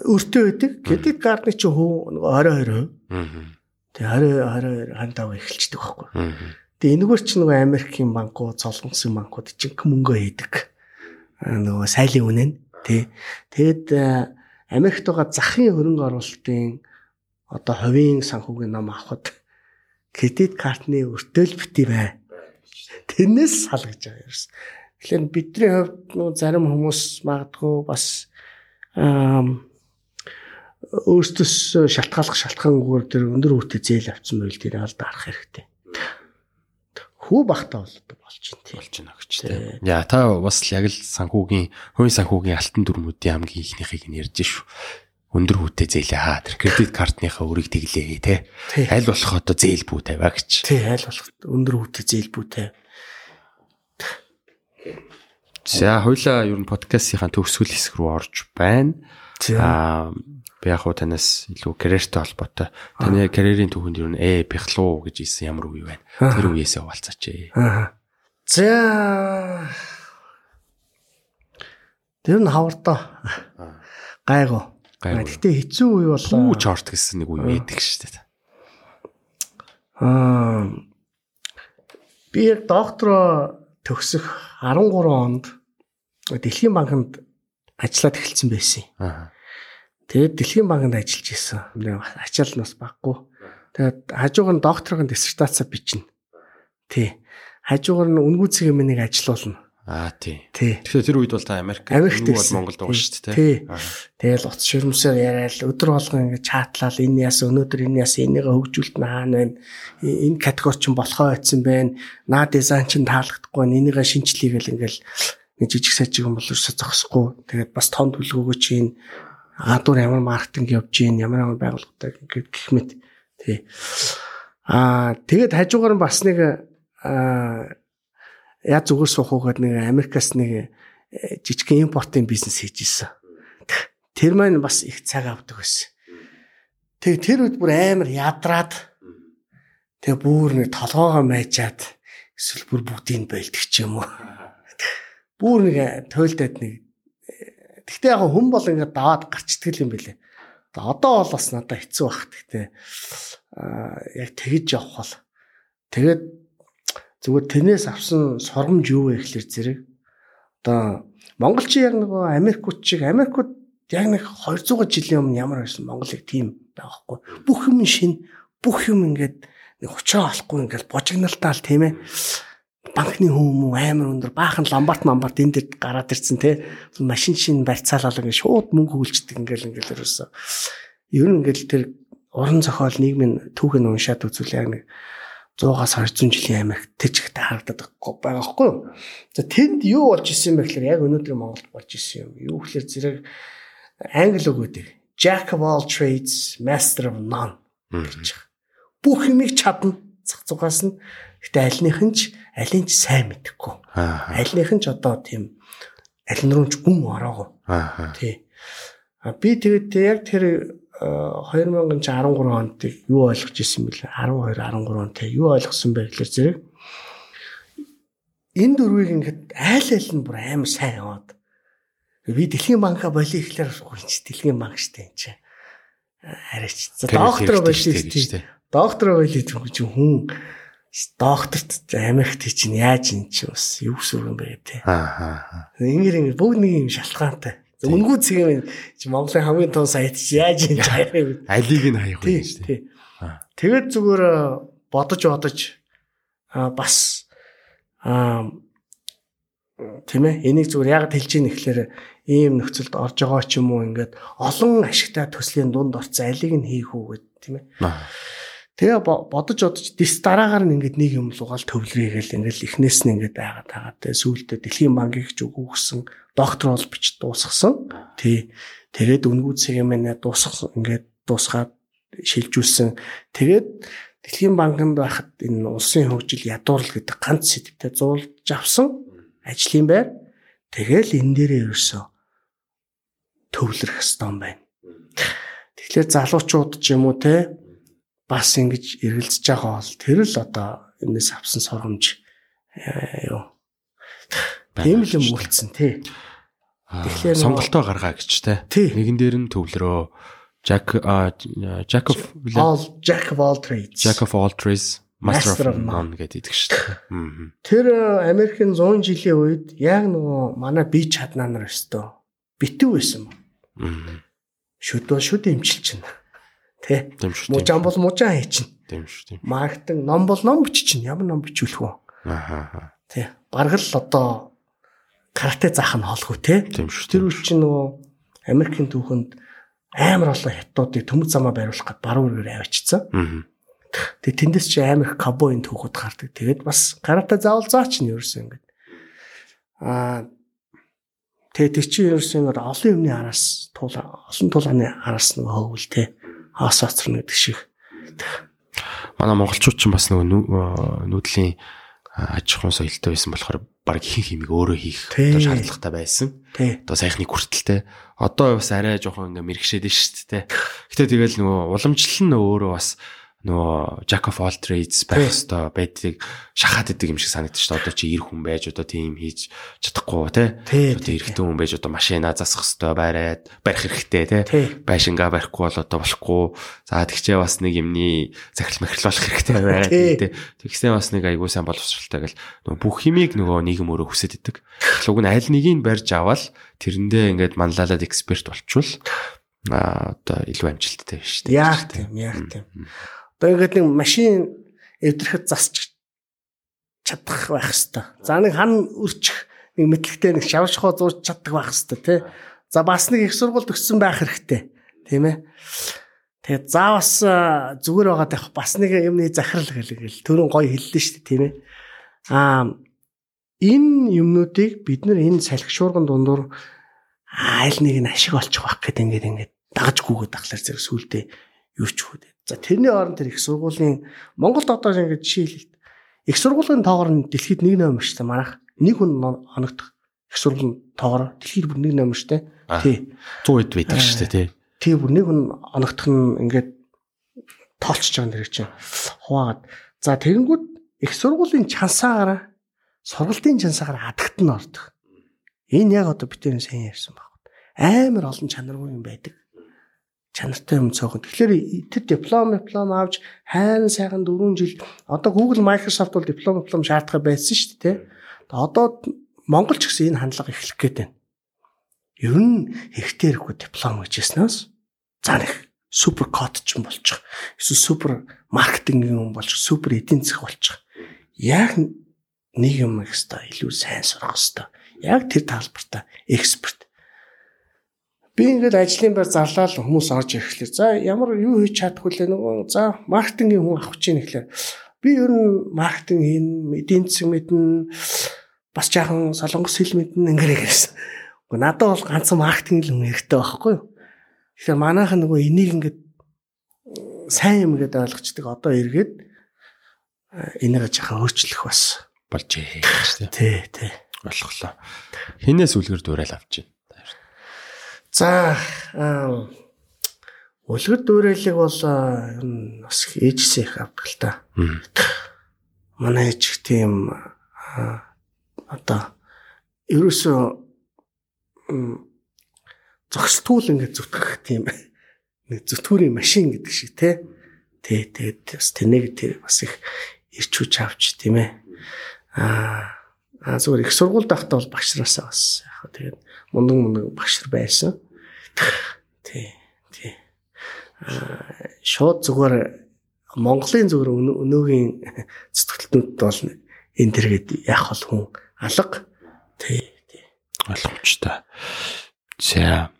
өөртөө байдаг. Кредит картны чи хөө нөгөө 22%. Тэг 20 22 55 эхэлчихдэг байхгүй. Тэг энэгээр чи нөгөө Америкийн банкуд, солонгосын банкуд чинь мөнгө хийдэг. Нөгөө сайлын үнэ нь тий. Тэгэд Америкт байгаа захын хөрөнгө оруулалтын одоо хувийн санхүүгийн ном авахд кредит картны өртөөл бити бай. Тэрнээс салгаж байгаа юм. Тэгэхээр бидний хувьд нөө зарим хүмүүс магадгүй бас өөртөөс шалтгааллах шалтгаангүй тэр өндөр үүтэй зээл авсан байл тэр алд арах хэрэгтэй. Хүү бахтаа болдог болж байна. Болж байна гэж тийм. Яа та бас яг л санхүүгийн хувийн санхүүгийн алтан дүрмүүдийн хамгийн ихнийхийг нь ярьж шүү өндөр хүүтэй зээлээ хаа тэр кредит картныхаа өрийг тэглээ те аль болох одоо зээл бүү тавиа гэж тий аль болох өндөр хүүтэй зээл бүү тавь За хоёлаа ер нь подкастынхаа төгсгөл хэсэг рүү орж байна. Аа би яг хуу танаас илүү карьертэй холбоотой. Таны карьерийн түүхэнд ер нь ээ бяхлуу гэж ийсэн ямар үе байна. Тэр үеэсээ хуваалцаач. Аа. За Тэр нь хавардаа. Гайгүй. Гэхдээ хэцүү үе болоо. Хүү чорт гэсэн нэг үе байдаг шүү дээ. Аа би яг доктороо төгсөх 13 онд Дэлхийн банкнд ажиллаад эхэлсэн байсан. Тэгээд Дэлхийн банкнд ажиллаж исэн. Ачаал нь бас баггүй. Тэгээд хажуугаар нь докторгийн диссертацаа бичнэ. Тий. Хажуугаар нь үнгүүцгийн мэнийг ажилуулна. Аа тий. Тэгэхээр тэр үед бол та Америк бол Монголд байгаа шүү дээ. Тий. Тэгэл утас ширмсээр яриад өдөр болгон ингэ чатлал энэ яас өнөөдөр энэ яас энийг хөгжүүлт нь хаана байна? Энэ категори чинь болохоо байсан байна. Наа дизайн чинь таалагдахгүй. Энийг шинчлэе гэл ингээл нэг жижиг сажиг юм бол ерөөсө зогсохгүй. Тэгээд бас том төлөвлөгөө чинь гадуур ямар маркетинг явж гин ямар ямар байгууллагатай ингээд гэх мэт тий. Аа тэгээд хажуугаар нь бас нэг аа яа зүгээр суух угаад нэг Америкаас нэг э, жижиг импортын бизнес хийж исэн. Тэр маань бас их цаг авдаг байсан. Тэг тэр үед бүр амар ядраад тэг бүр нэг толгоогоо майжаад эсвэл бүр бүгдийг ч юм уу. Бүр нэг тойлдод нэг Гэхдээ яг хүн бол ингээд даваад гарчдаг юм бэлээ. Одоо бол бас надад хэцүү бах. Гэхдээ аа яг тэгж явах бол тэгээд Зүгээр тэрнээс авсан сургамж юу вэ гэхэлэр зэрэг одоо монголчин яг нөгөө Америкууд чиг Америкууд яг нэг 200 жилийн өмнө ямар байсан Монголыг тийм байхгүй. Бүх юм шин, бүх юм ингээд нэг учраа олохгүй ингээд божигналтаал тийм ээ. Банкны хүмүүс амар өндөр баахан ламбарт мамбарт энэ дээр гараад ирсэн те машин шин барьцаалал ингээд шууд мөнгө хөлждөг ингээд ингээд ерөөсөө ер нь ингээд тэр уран зохиол нийгмийн түүхийг уншаад үзвэл яг нэг 100-аас 200 жилийн Америк тэжигтэй харагдаад байгаа байхгүй юу. За тэнд юу болж исэн бэ гэхээр яг өнөөдөр Монголд болж исэн юм. Юу гэхээр зэрэг англи үг үүдэг. Jack of all trades, master of none гэж. Бүх юмыг чадна зах зугаас нь. Гэтэ альных нь ч алийг ч сайн мэдэхгүй. Альных нь ч одоо тийм аль нь руу ч гүн ороогүй. Тий. Би тэгээд яг тэр 2013 онд юу ойлгож ирсэн бэлээ 12 13 он те юу ойлгосон бэ гэхээр зэрэг энэ дөрвийг ингээд айл айл нь бүр амар сайн яваад. Би дэлхийн банка болио ихлээр гүйч дэлхийн банк штэ энэ чинь арайч. Доктор болио штэ доктор болио гэж хүн докторт Америкт чинь яаж ин чи бас юу гэсэн юм бэ те. Аа ингээр ингэ бүгд нэг юм шалтгаантай Үнгүү цэгийн чи Монголын хамгийн том сайт чи яаж юм хаяах юм. Алийг нь хаяах юм шүү дээ. Тэгээд зүгээр бодож бодож бас аа тийм ээ энийг зүгээр яг хэлж ийн ихлээр ийм нөхцөлд орж байгаа ч юм уу ингээд олон ашигтай төслийн дунд орцсон алийг нь хийх үү гэд тийм ээ. Тэгээ бодож бодож дис дараагаар нь ингээд нэг юм лугаал төвлөрийгээл ингээд эхнээс нь ингээд байгаад байгаа. Тэгээ сүүлдээ Дэлхийн банкийг ч үгүйсэн доктор бол бич дуусгасан. Тий. Тэгээд үнгүүд сегмэнэ дуусгасан ингээд дуусгаад шилжүүлсэн. Тэгээд Дэлхийн банкнд байхад энэ улсын хөгжил ядуурл гэдэг ганц сэдвтэй зуулж авсан ажлын байр. Тэгэл энэ дээрээ ерөөсөө төвлөрөх хэвээр байна. Тэгэхээр залуучууд ч юм уу те бас ингэж эргэлзэж байгаа бол тэр л одоо энэс авсан сургамж э, юу. Тийм л юм үлдсэн тий. Тэгэхээр сонголтоо гаргаа гэж те. Нэгэн дээр нь төвлөрөө Jack Jack of all Jack of all trades. Jack of all trades Master of None гэдэг идэг шүү дээ. Тэр э, Америкийн 100 жилийн үед яг нөгөө манай бие чаднаа нар өстөө битүү байсан. Шүд бол шүд имчилж байна. Тэ. Мужаан бол мужаан хий чинь. Тийм шүү. Тийм. Маркетинг ном бол ном бичиж чинь ямар ном бичүүлэх вэ? Аа. Тэ. Бараг л одоо карате заах нь холгүй те. Тийм шүү. Тэр үл чинь нөгөө Америкийн түүхэнд амар олон хятадуудыг төмөг замаа бариулах гээд баруун үргээр авчицсан. Аа. Тэгээ тэндээс чи амар кабоин түүхүүд гардаг. Тэгээд бас карате заавал заач нь ерөөсөө ингээд. Аа тэгээ тэр чинь ерөөсөө ингээд олон юмны араас туулаа олон туулааны араас нэг хөвөл те хаас оцрно гэдэг шиг. Манай монголчууд ч бас нөгөө нүүдлийн аж ахуйн соёлтой байсан болохоор баг ихэнх хэмиг өөрөө хийх шаардлагатай байсан. Одоо сайхны хүртэлтэй. Одоо бас арай жоохон ингээ мэрэгшээд нь шүү дээ. Гэтэ тэгэл нөгөө уламжлал нь өөрөө бас нөгөө Jack of all trades байх хэвээр байдгийг шахаад идэг юм шиг санагдаж шүү дээ. Одоо чи ир хүн байж одоо тийм хийж чадахгүй те. Одоо эрэгтэй хүн байж одоо машина засах хэвээр бариад барих хэрэгтэй те. Байшингаа барихгүй бол одоо болохгүй. За тэгчээ бас нэг юмний захирал махирлуулах хэрэгтэй байгаад те. Тэгснээ бас нэг айгуу сайн боловсралтай гэл нөгөө бүх химиг нөгөө нийгэм өөрөө хүсэж идэг. Уг нь аль нэгийг барьж аваад тэрэндээ ингээд манлайлаад эксперт болчвол а одоо илүү амжилттай шүү дээ. Яг тийм, яг тийм. Одоо ингээд нэг машин эвдрэхэд засч чадах байх хэвээр. За нэг хан өрчих нэг мэдлэгтэй нэг шавшхоо зурж чаддаг байх хэвээр тий. За бас нэг их сургууль төгссөн байх хэрэгтэй. Тийм ээ. Тэгээд за бас зүгээр байгаа дах бас нэг юмны захирал гэлгээл төрөн гоё хэллээ шүү дээ тийм ээ. Аа энэ юмнуудыг бид нар энэ салхи шуурган дундуур аль нэг нь ашиг олчих байх гэдэг ингээд ингээд дагаж гүгээд тахлаар зэрэг сүулдэ юу ч хүү За тэрний оронд тэр их сургуулийн Монголд одоо ингэж жишээлбэл их сургуулийн тоогоор нь дэлхийд нэг номер шүү дээ манайх. Нэг хүн оногдох их сургуулийн тоогоор дэлхийд бүр нэг номер шүү дээ. Тий. 100 хэд байдаг шүү дээ тий. Тий бүр нэг хүн оногдох нь ингээд тоолчж байгаа нэр чинь хуваагаад. За тэгэнгүүт их сургуулийн чансаагаар сургалтын чансаагаар адагт нь ордог. Энэ яг одоо битэрийн сайн ярьсан баг. Амар олон чанаргүй юм байдаг чанартай юм цоохон. Тэгэхээр тэр диплом диплом авч хайрын сайхан 4 жил одоо Google Microsoft бол диплом диплом шаардах байсан шүү дээ. Одоо Монгол ч гэсэн энэ хандлага эхлэх гээд байна. Ер нь хэрэгтэй хэрэггүй диплом гэжснээс за нэг супер код ч юм болчих. Эсвэл супер маркетингийн юм болчих, супер эдийн засаг болчих. Яг нэг юм ихтэй илүү сайн сурах хэрэгтэй. Яг тэр талбартаа эксперт Би ингээд ажлын байр зарлал хүмүүс орж ирэхлээр за ямар юу хийж чадахгүй лээ нөгөө за маркетингийн хүн авах чинь гэхлээр би ер нь маркетинг хийн, эдийн засаг мэднэ бас жаахан солонгос хэл мэднэ ингэрэй гэсэн. Уу надад бол ганцхан маркетинг л хүн хэрэгтэй байхгүй юу? Тэгэхээр манайхан нөгөө энийг ингээд сайн юм гэдээ ойлгочдөг одоо эргээд энийг жаахан өөрчлөх бас болжээ шүү дээ. Тий, тий. Болголоо. Хинээс үлгэр дуурайл авч байна. За үлгэр дүүрэлэг бол ер нь бас ээжсээ их авдаг л та. Манай ээж тийм одоо ерөөсөө зогсолтгүй ингээд зүтгэх тийм нэг зүтгүүрийн машин гэдэг шиг те. Тэ тэгээд бас тэнэг тэр бас их ирч хүч авч тийм ээ. Аа зүгээр их сургуульд байхдаа бол багшраасаа бас яг тэгээд мундаг мундаг багш байсан. Тий. Тий. Аа шууд зүгээр Монголын зүгээр өнөөгийн зүтгэлтнүүд бол энэ төргээд яах бол хүн алга. Тий. Тий. Ойлгомжтой. За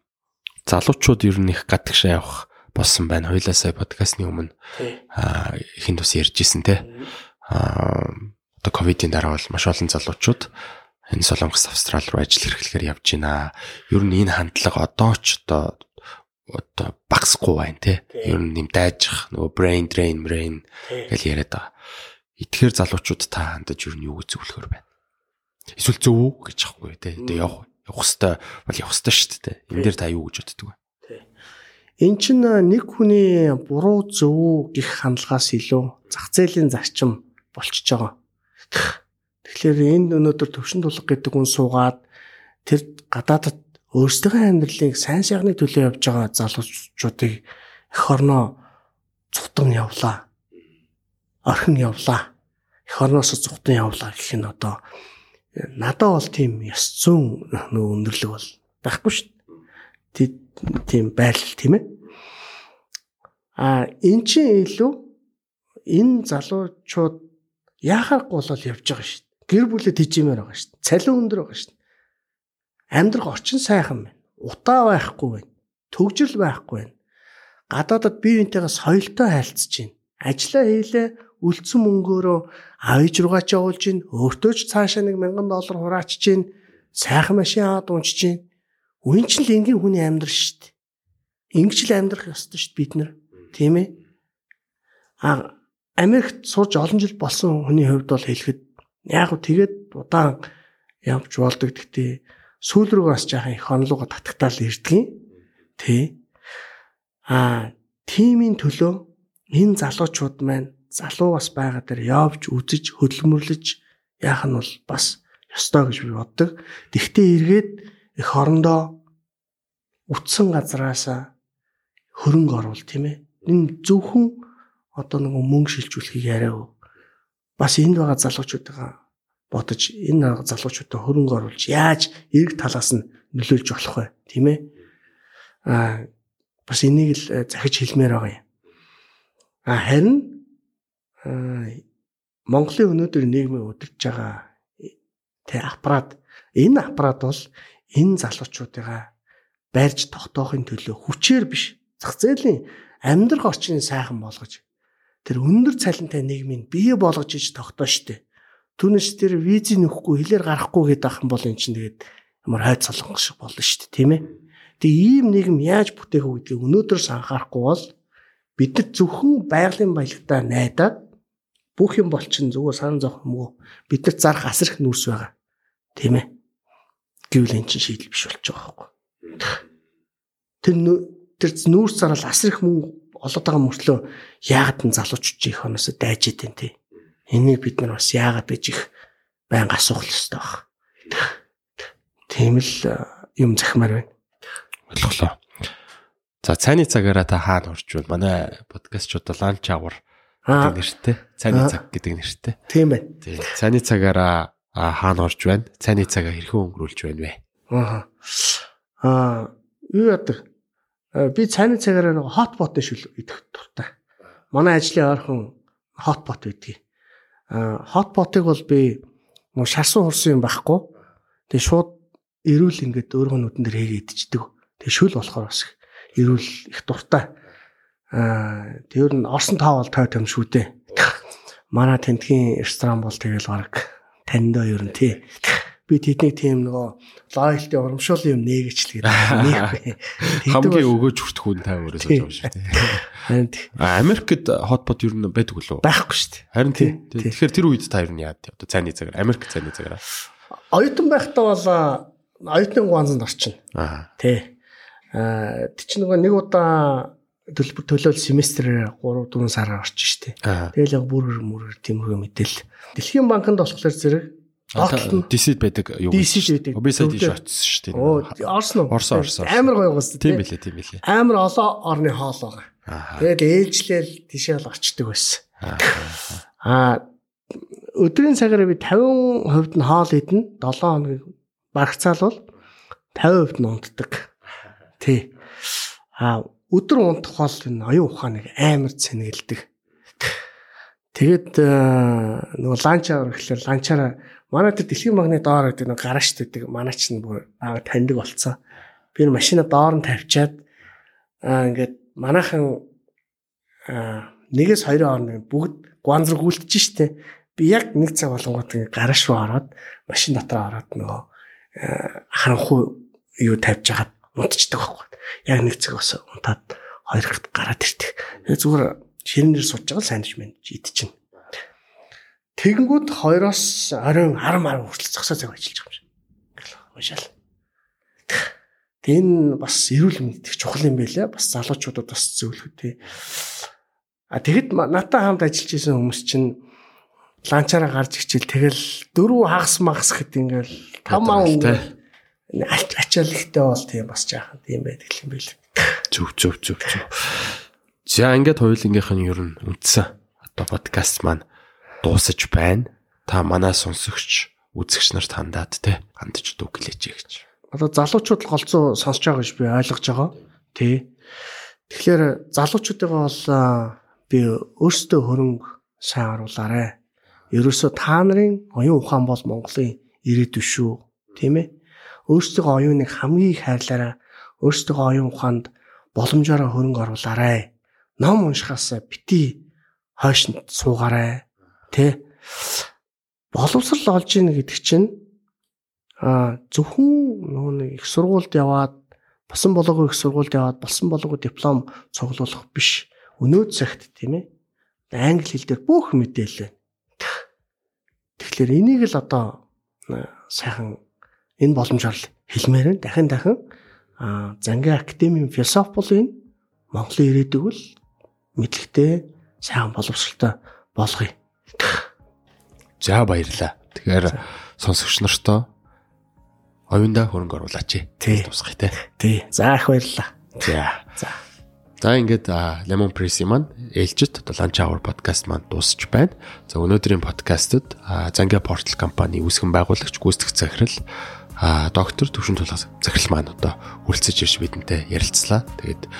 залуучууд ер нь их гадагшаа явах болсон байна. Хоёлаа сая подкастны өмнө аа хин тус ярьжсэн те. Аа одоо ковидын дараа бол маш олон залуучууд энэ Солонгос Австрал руу ажил хэрэглэхээр явж байна. Ер нь энэ хандлага одоо ч одоо одоо багсахгүй байна те. Ер нь нэм дайжих нөгөө brain drain brain гэж яриад байгаа. Итгэхэр залуучууд та хандаж ер нь юу гэж зөвлөхөр байна. Эсвэл зөв үү гэж ахгүй те. Тэгээ явах явах хэвээр бол явах хэвээр шүү дээ. Энэ дээр та юу гэж боддөг вэ? Эн чинь нэг хүний буруу зөв гих хандлагаас илүү зах зээлийн зарчим болчихж байгаа. Тэгэхээр энд өнөөдөр төвшин тулга гэдэг хүн суугаад тэр гадаадд өөрсдөө амьдралыг сайн сайхны төлөө явж байгаа залуучуудыг эх орноо цутан явлаа. Орхин явлаа. Эх орноос цутан явлаа гэх нь одоо надад бол тийм ёс зүйн нөө өндөрлөг бол байхгүй шүү дээ. Тийм байрлал тийм ээ. А эн чинь илүү энэ залуучууд яхахгүй болол явж байгаа шүү дээ. Гэр бүлэд хижимээр байгаа шүү дээ. Цалин өндөр байгаа шүү дээ. Амьдрах орчин сайхан байна. Утаа байхгүй байна. Төгжрөл байхгүй байна. Гадаадад бие биентэйгээ соёлтой харилцаж байна. Ажлаа хийлээ үлдсэн мөнгөөрөө авиж руугаа ч явуулж гин өөртөө ч цаашаа нэг мянган доллар хураачж гин сайхан машин аваад унчиж гин үн чинь л энгийн хүний амьдрал шүү дээ. Ингэж л амьдрах ёстой шүү дээ бид нар. Тийм ээ. А Америкт сурж олон жил болсон хүний хувьд бол хэлэхэд яг тэгээд удаан явж болдог гэхдээ сүүл рүү бас жаахан их хонлууга татагтаал ирдэг. Тэ. А тимийн төлөө энэ залуучууд маань залуу бас байгаа дээр явж үзэж хөдөлмөрлөж яах нь бол бас ёстой гэж би боддог. Тэгтээ эргээд эх орондоо утсан газараасаа хөрөнгө оруул тийм ээ. Энэ зөвхөн одоо нэг мөнгө шилжүүлэхийг яриа. Бас энд байгаа залуучуудаа бодож энэ залуучуудаа хөрөнгө оруулж яаж эрг талаас нь нөлөөлж болох вэ тийм ээ. Аа бас энийг л э, захиж хэлмээр байгаа юм. А харин Монголын өнөөдөр нийгмийн удирдах байгаа тэ аппарат энэ аппарат бол энэ залуучуудыгаа барьж тогтоохын төлөө хүчээр биш зах зээлийн амьдрах орчныг сайхан болгож тэр өндөр цалинтай нийгмийг бий болгож иж тогтоо штэ. Түүнээс тэр визийг нөхгүй хэлээр гарахгүй гэдэг ах юм бол эн чинь тэгээд ямар хайц солонгос шиг болно штэ тийм ээ. Тэгээ ийм нийгэм яаж бүтээх вэ гэдгийг өнөөдөрс анхаарахгүй бол бид нар зөвхөн байгалийн баялагтаа найдаад бүх юм болчин зүгээр сан зовх юм уу бидэрт зарах асрах нүүрс байгаа тийм ээ гэвэл эн чинь шийдэл биш болчих жоох байхгүй тэр тэр нүүрс зарал асрах мөнгө олоод байгаа мөртлөө яагаад н залуучч их хоноос дайж идэв тий энийг бид нар бас яагаад гэж их байнга асуух хэрэгтэй баг тийм л юм захимаар байна ойлголоо за цайны цагаараа та хаана орж байна манай подкастчуудаа ланч авар гэдэг нэртэй. Цайны цаг гэдэг нэртэй. Тийм байна. Тийм. Цайны цагаараа хаана орж байна? Цайны цагаа хэрхэн өнгөрүүлж байна вэ? Аа. Аа, юу яадаг? Би цайны цагаараа нэг хотпот шүл идэх дуртай. Манай ажлын ойрхон хотпот байдгийг. Хотпотыг бол би нөө шарсан хурсан юм байхгүй. Тэгээ шууд эрүүл ингээд өөрөө нүдэн дээр хийгээд идчихдэг. Тэгээ шүл болохоор бас эрүүл их дуртай. Аа тэр нь орсон тоо бол той том шүү дээ. Манай тентгийн ресторан бол тэгэл баг таньдаа ер нь тий. Би тэдний тийм нөгөө лоялти урамшуул юм нэгэчлгээд нэг хамгийн өгөөж хүртэх хүн та өөрөө сууж байгаа шүү дээ. Харин Америкт хотпот ер нь байдаг үлээ. Байхгүй шүү дээ. Харин тий. Тэгэхээр тэр үед та ер нь яад одоо цайны цагаар Америк цайны цагаар оюутан байхдаа бол оюутны гуанзанд орчин. Аа. Тий. Аа тий чи нөгөө нэг удаа төлбөр төлөөл семестрээр 3 4 сараар орчих штеп. Тэгэл яг бүр мөрөр тиймэрхүү мэдээл. Дэлхийн банкнд болохоор зэрэг DC байдаг юу DC байдаг. Би сая тийш очсон шүү дээ. Оо, орсон уу? Орсон орсон. Амар гоё гоос тийм билээ, тийм билээ. Амар олон орны хоол байгаа. Тэгээд ээлжлээл тийшээ л очдөг байсан. Аа өдрийн цагаараа би 50% нь хоол идэнэ. 7 хоног багцаалвал 50% нь унтдаг. Тий. Аа өдөр унтах бол энэ оюун ухааныг амар цэнгэлдэг. Тэгээд э, нөгөө ланчаар гэхэлэр ланчаараа манай тэр дэлхийн банкны доор гэдэг нэг гараж төдөг манайч нь бүр аа таньдаг болцсон. Би энэ машина доор нь тавьчаад аа ингээд манайхан нэгээс хоёрын хооронд бүгд гуанзраг үлдчихэж штэ. Би яг нэг цаг болгонгод ингээ гараж руу ороод машин дотор ороод нөгөө харанхуй юу тавьж хагаад унтчихдаг байхгүй. Яг нэг цаг бас унтаад хоёр дахь гараад ирдэг. Тэгээ зүгээр ширнээр сууж байгаа сайн мэд идчихнэ. Тэгэнгүүт хоёроос оройн 10 10 хүртэл зогсоо цаг ажиллаж байгаа юм шиг. Уушаал. Тэгээ энэ бас эрүүл мэндийг чухал юм байлаа. Бас залуучуудад бас зөвлөхөө тий. А тэгэд натаа хамт ажиллаж исэн хүмүүс чинь ланчаараа гарч ичил тэгэл дөрөв хагас магас гэд ингээл тамаа ингээл ачаал ихтэй бол тийм бас жаахан тийм байдаг юм байл. Зүг зүг зүг зүг. За ингээд хоёулынгийнх нь ер нь үндсэн одоо подкаст маань дуусаж байна. Та манай сонсогч, үзэгч нарт хандаад те хандж дүглээч гэж. Одоо залуучууд голцоо сонсож байгаа гэж би ойлгож байгаа. Тий. Тэгэхээр залуучуудыгаа бол би өөрсдөө хөрөнгө сайн оруулаарэ. Ерөөсө та нарын оюун ухаан бол Монголын ирээдүй шүү. Тийм ээ. Өөрсдөө оюуныг хамгийн их хайрлаарай. Өөрсдөө оюун ухаанд боломжоор хөрөнгө оруулаарай. Ном уншихаас бити хойшнд суугаарай Тэ боловсрал олж ийн гэдэг чинь а зөвхөн нөгөө нэг их сургуульд яваад басан болоогүй их сургуульд яваад болсон болоогүй диплом цуглуулах биш. Өнөө цагт тийм ээ. Англи хэл дээр бүх мэдээлэл. Тэгэхээр энийг л одоо сайхан энэ боломжоор хэлмээр нь дахин дахин Зангийн академийн философи бол энэ Монголын ирээдүг л мэдлэгтэй сайхан боловсралтай болгоё. За баярлаа. Тэгэхээр сонсогч нартаа оюунда хөрөнгө оруулаач. Тусгай те. Тий. За их баярлаа. За. За. За ингээд Lemon Press маань ээлжид одоо Lunch Hour podcast маань дуусч байна. За өнөөдрийн подкастт Занга Portal компани үүсгэн байгуулагч гүйцэтгэх захирал а доктор төвшин тулгаас захирал маань одоо хүрэлцэж ирж бидэнтэй ярилцлаа. Тэгээд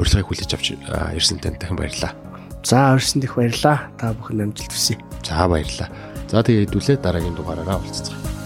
урилгыг хүлээж авч ирсэн танд дахин баярлалаа. За урьсан дэх баярлаа. Та бүхэн амжилт хүсье. За баярлалаа. За тэгээ хэдүүлээ дараагийн дугаараараа уулзцгаая.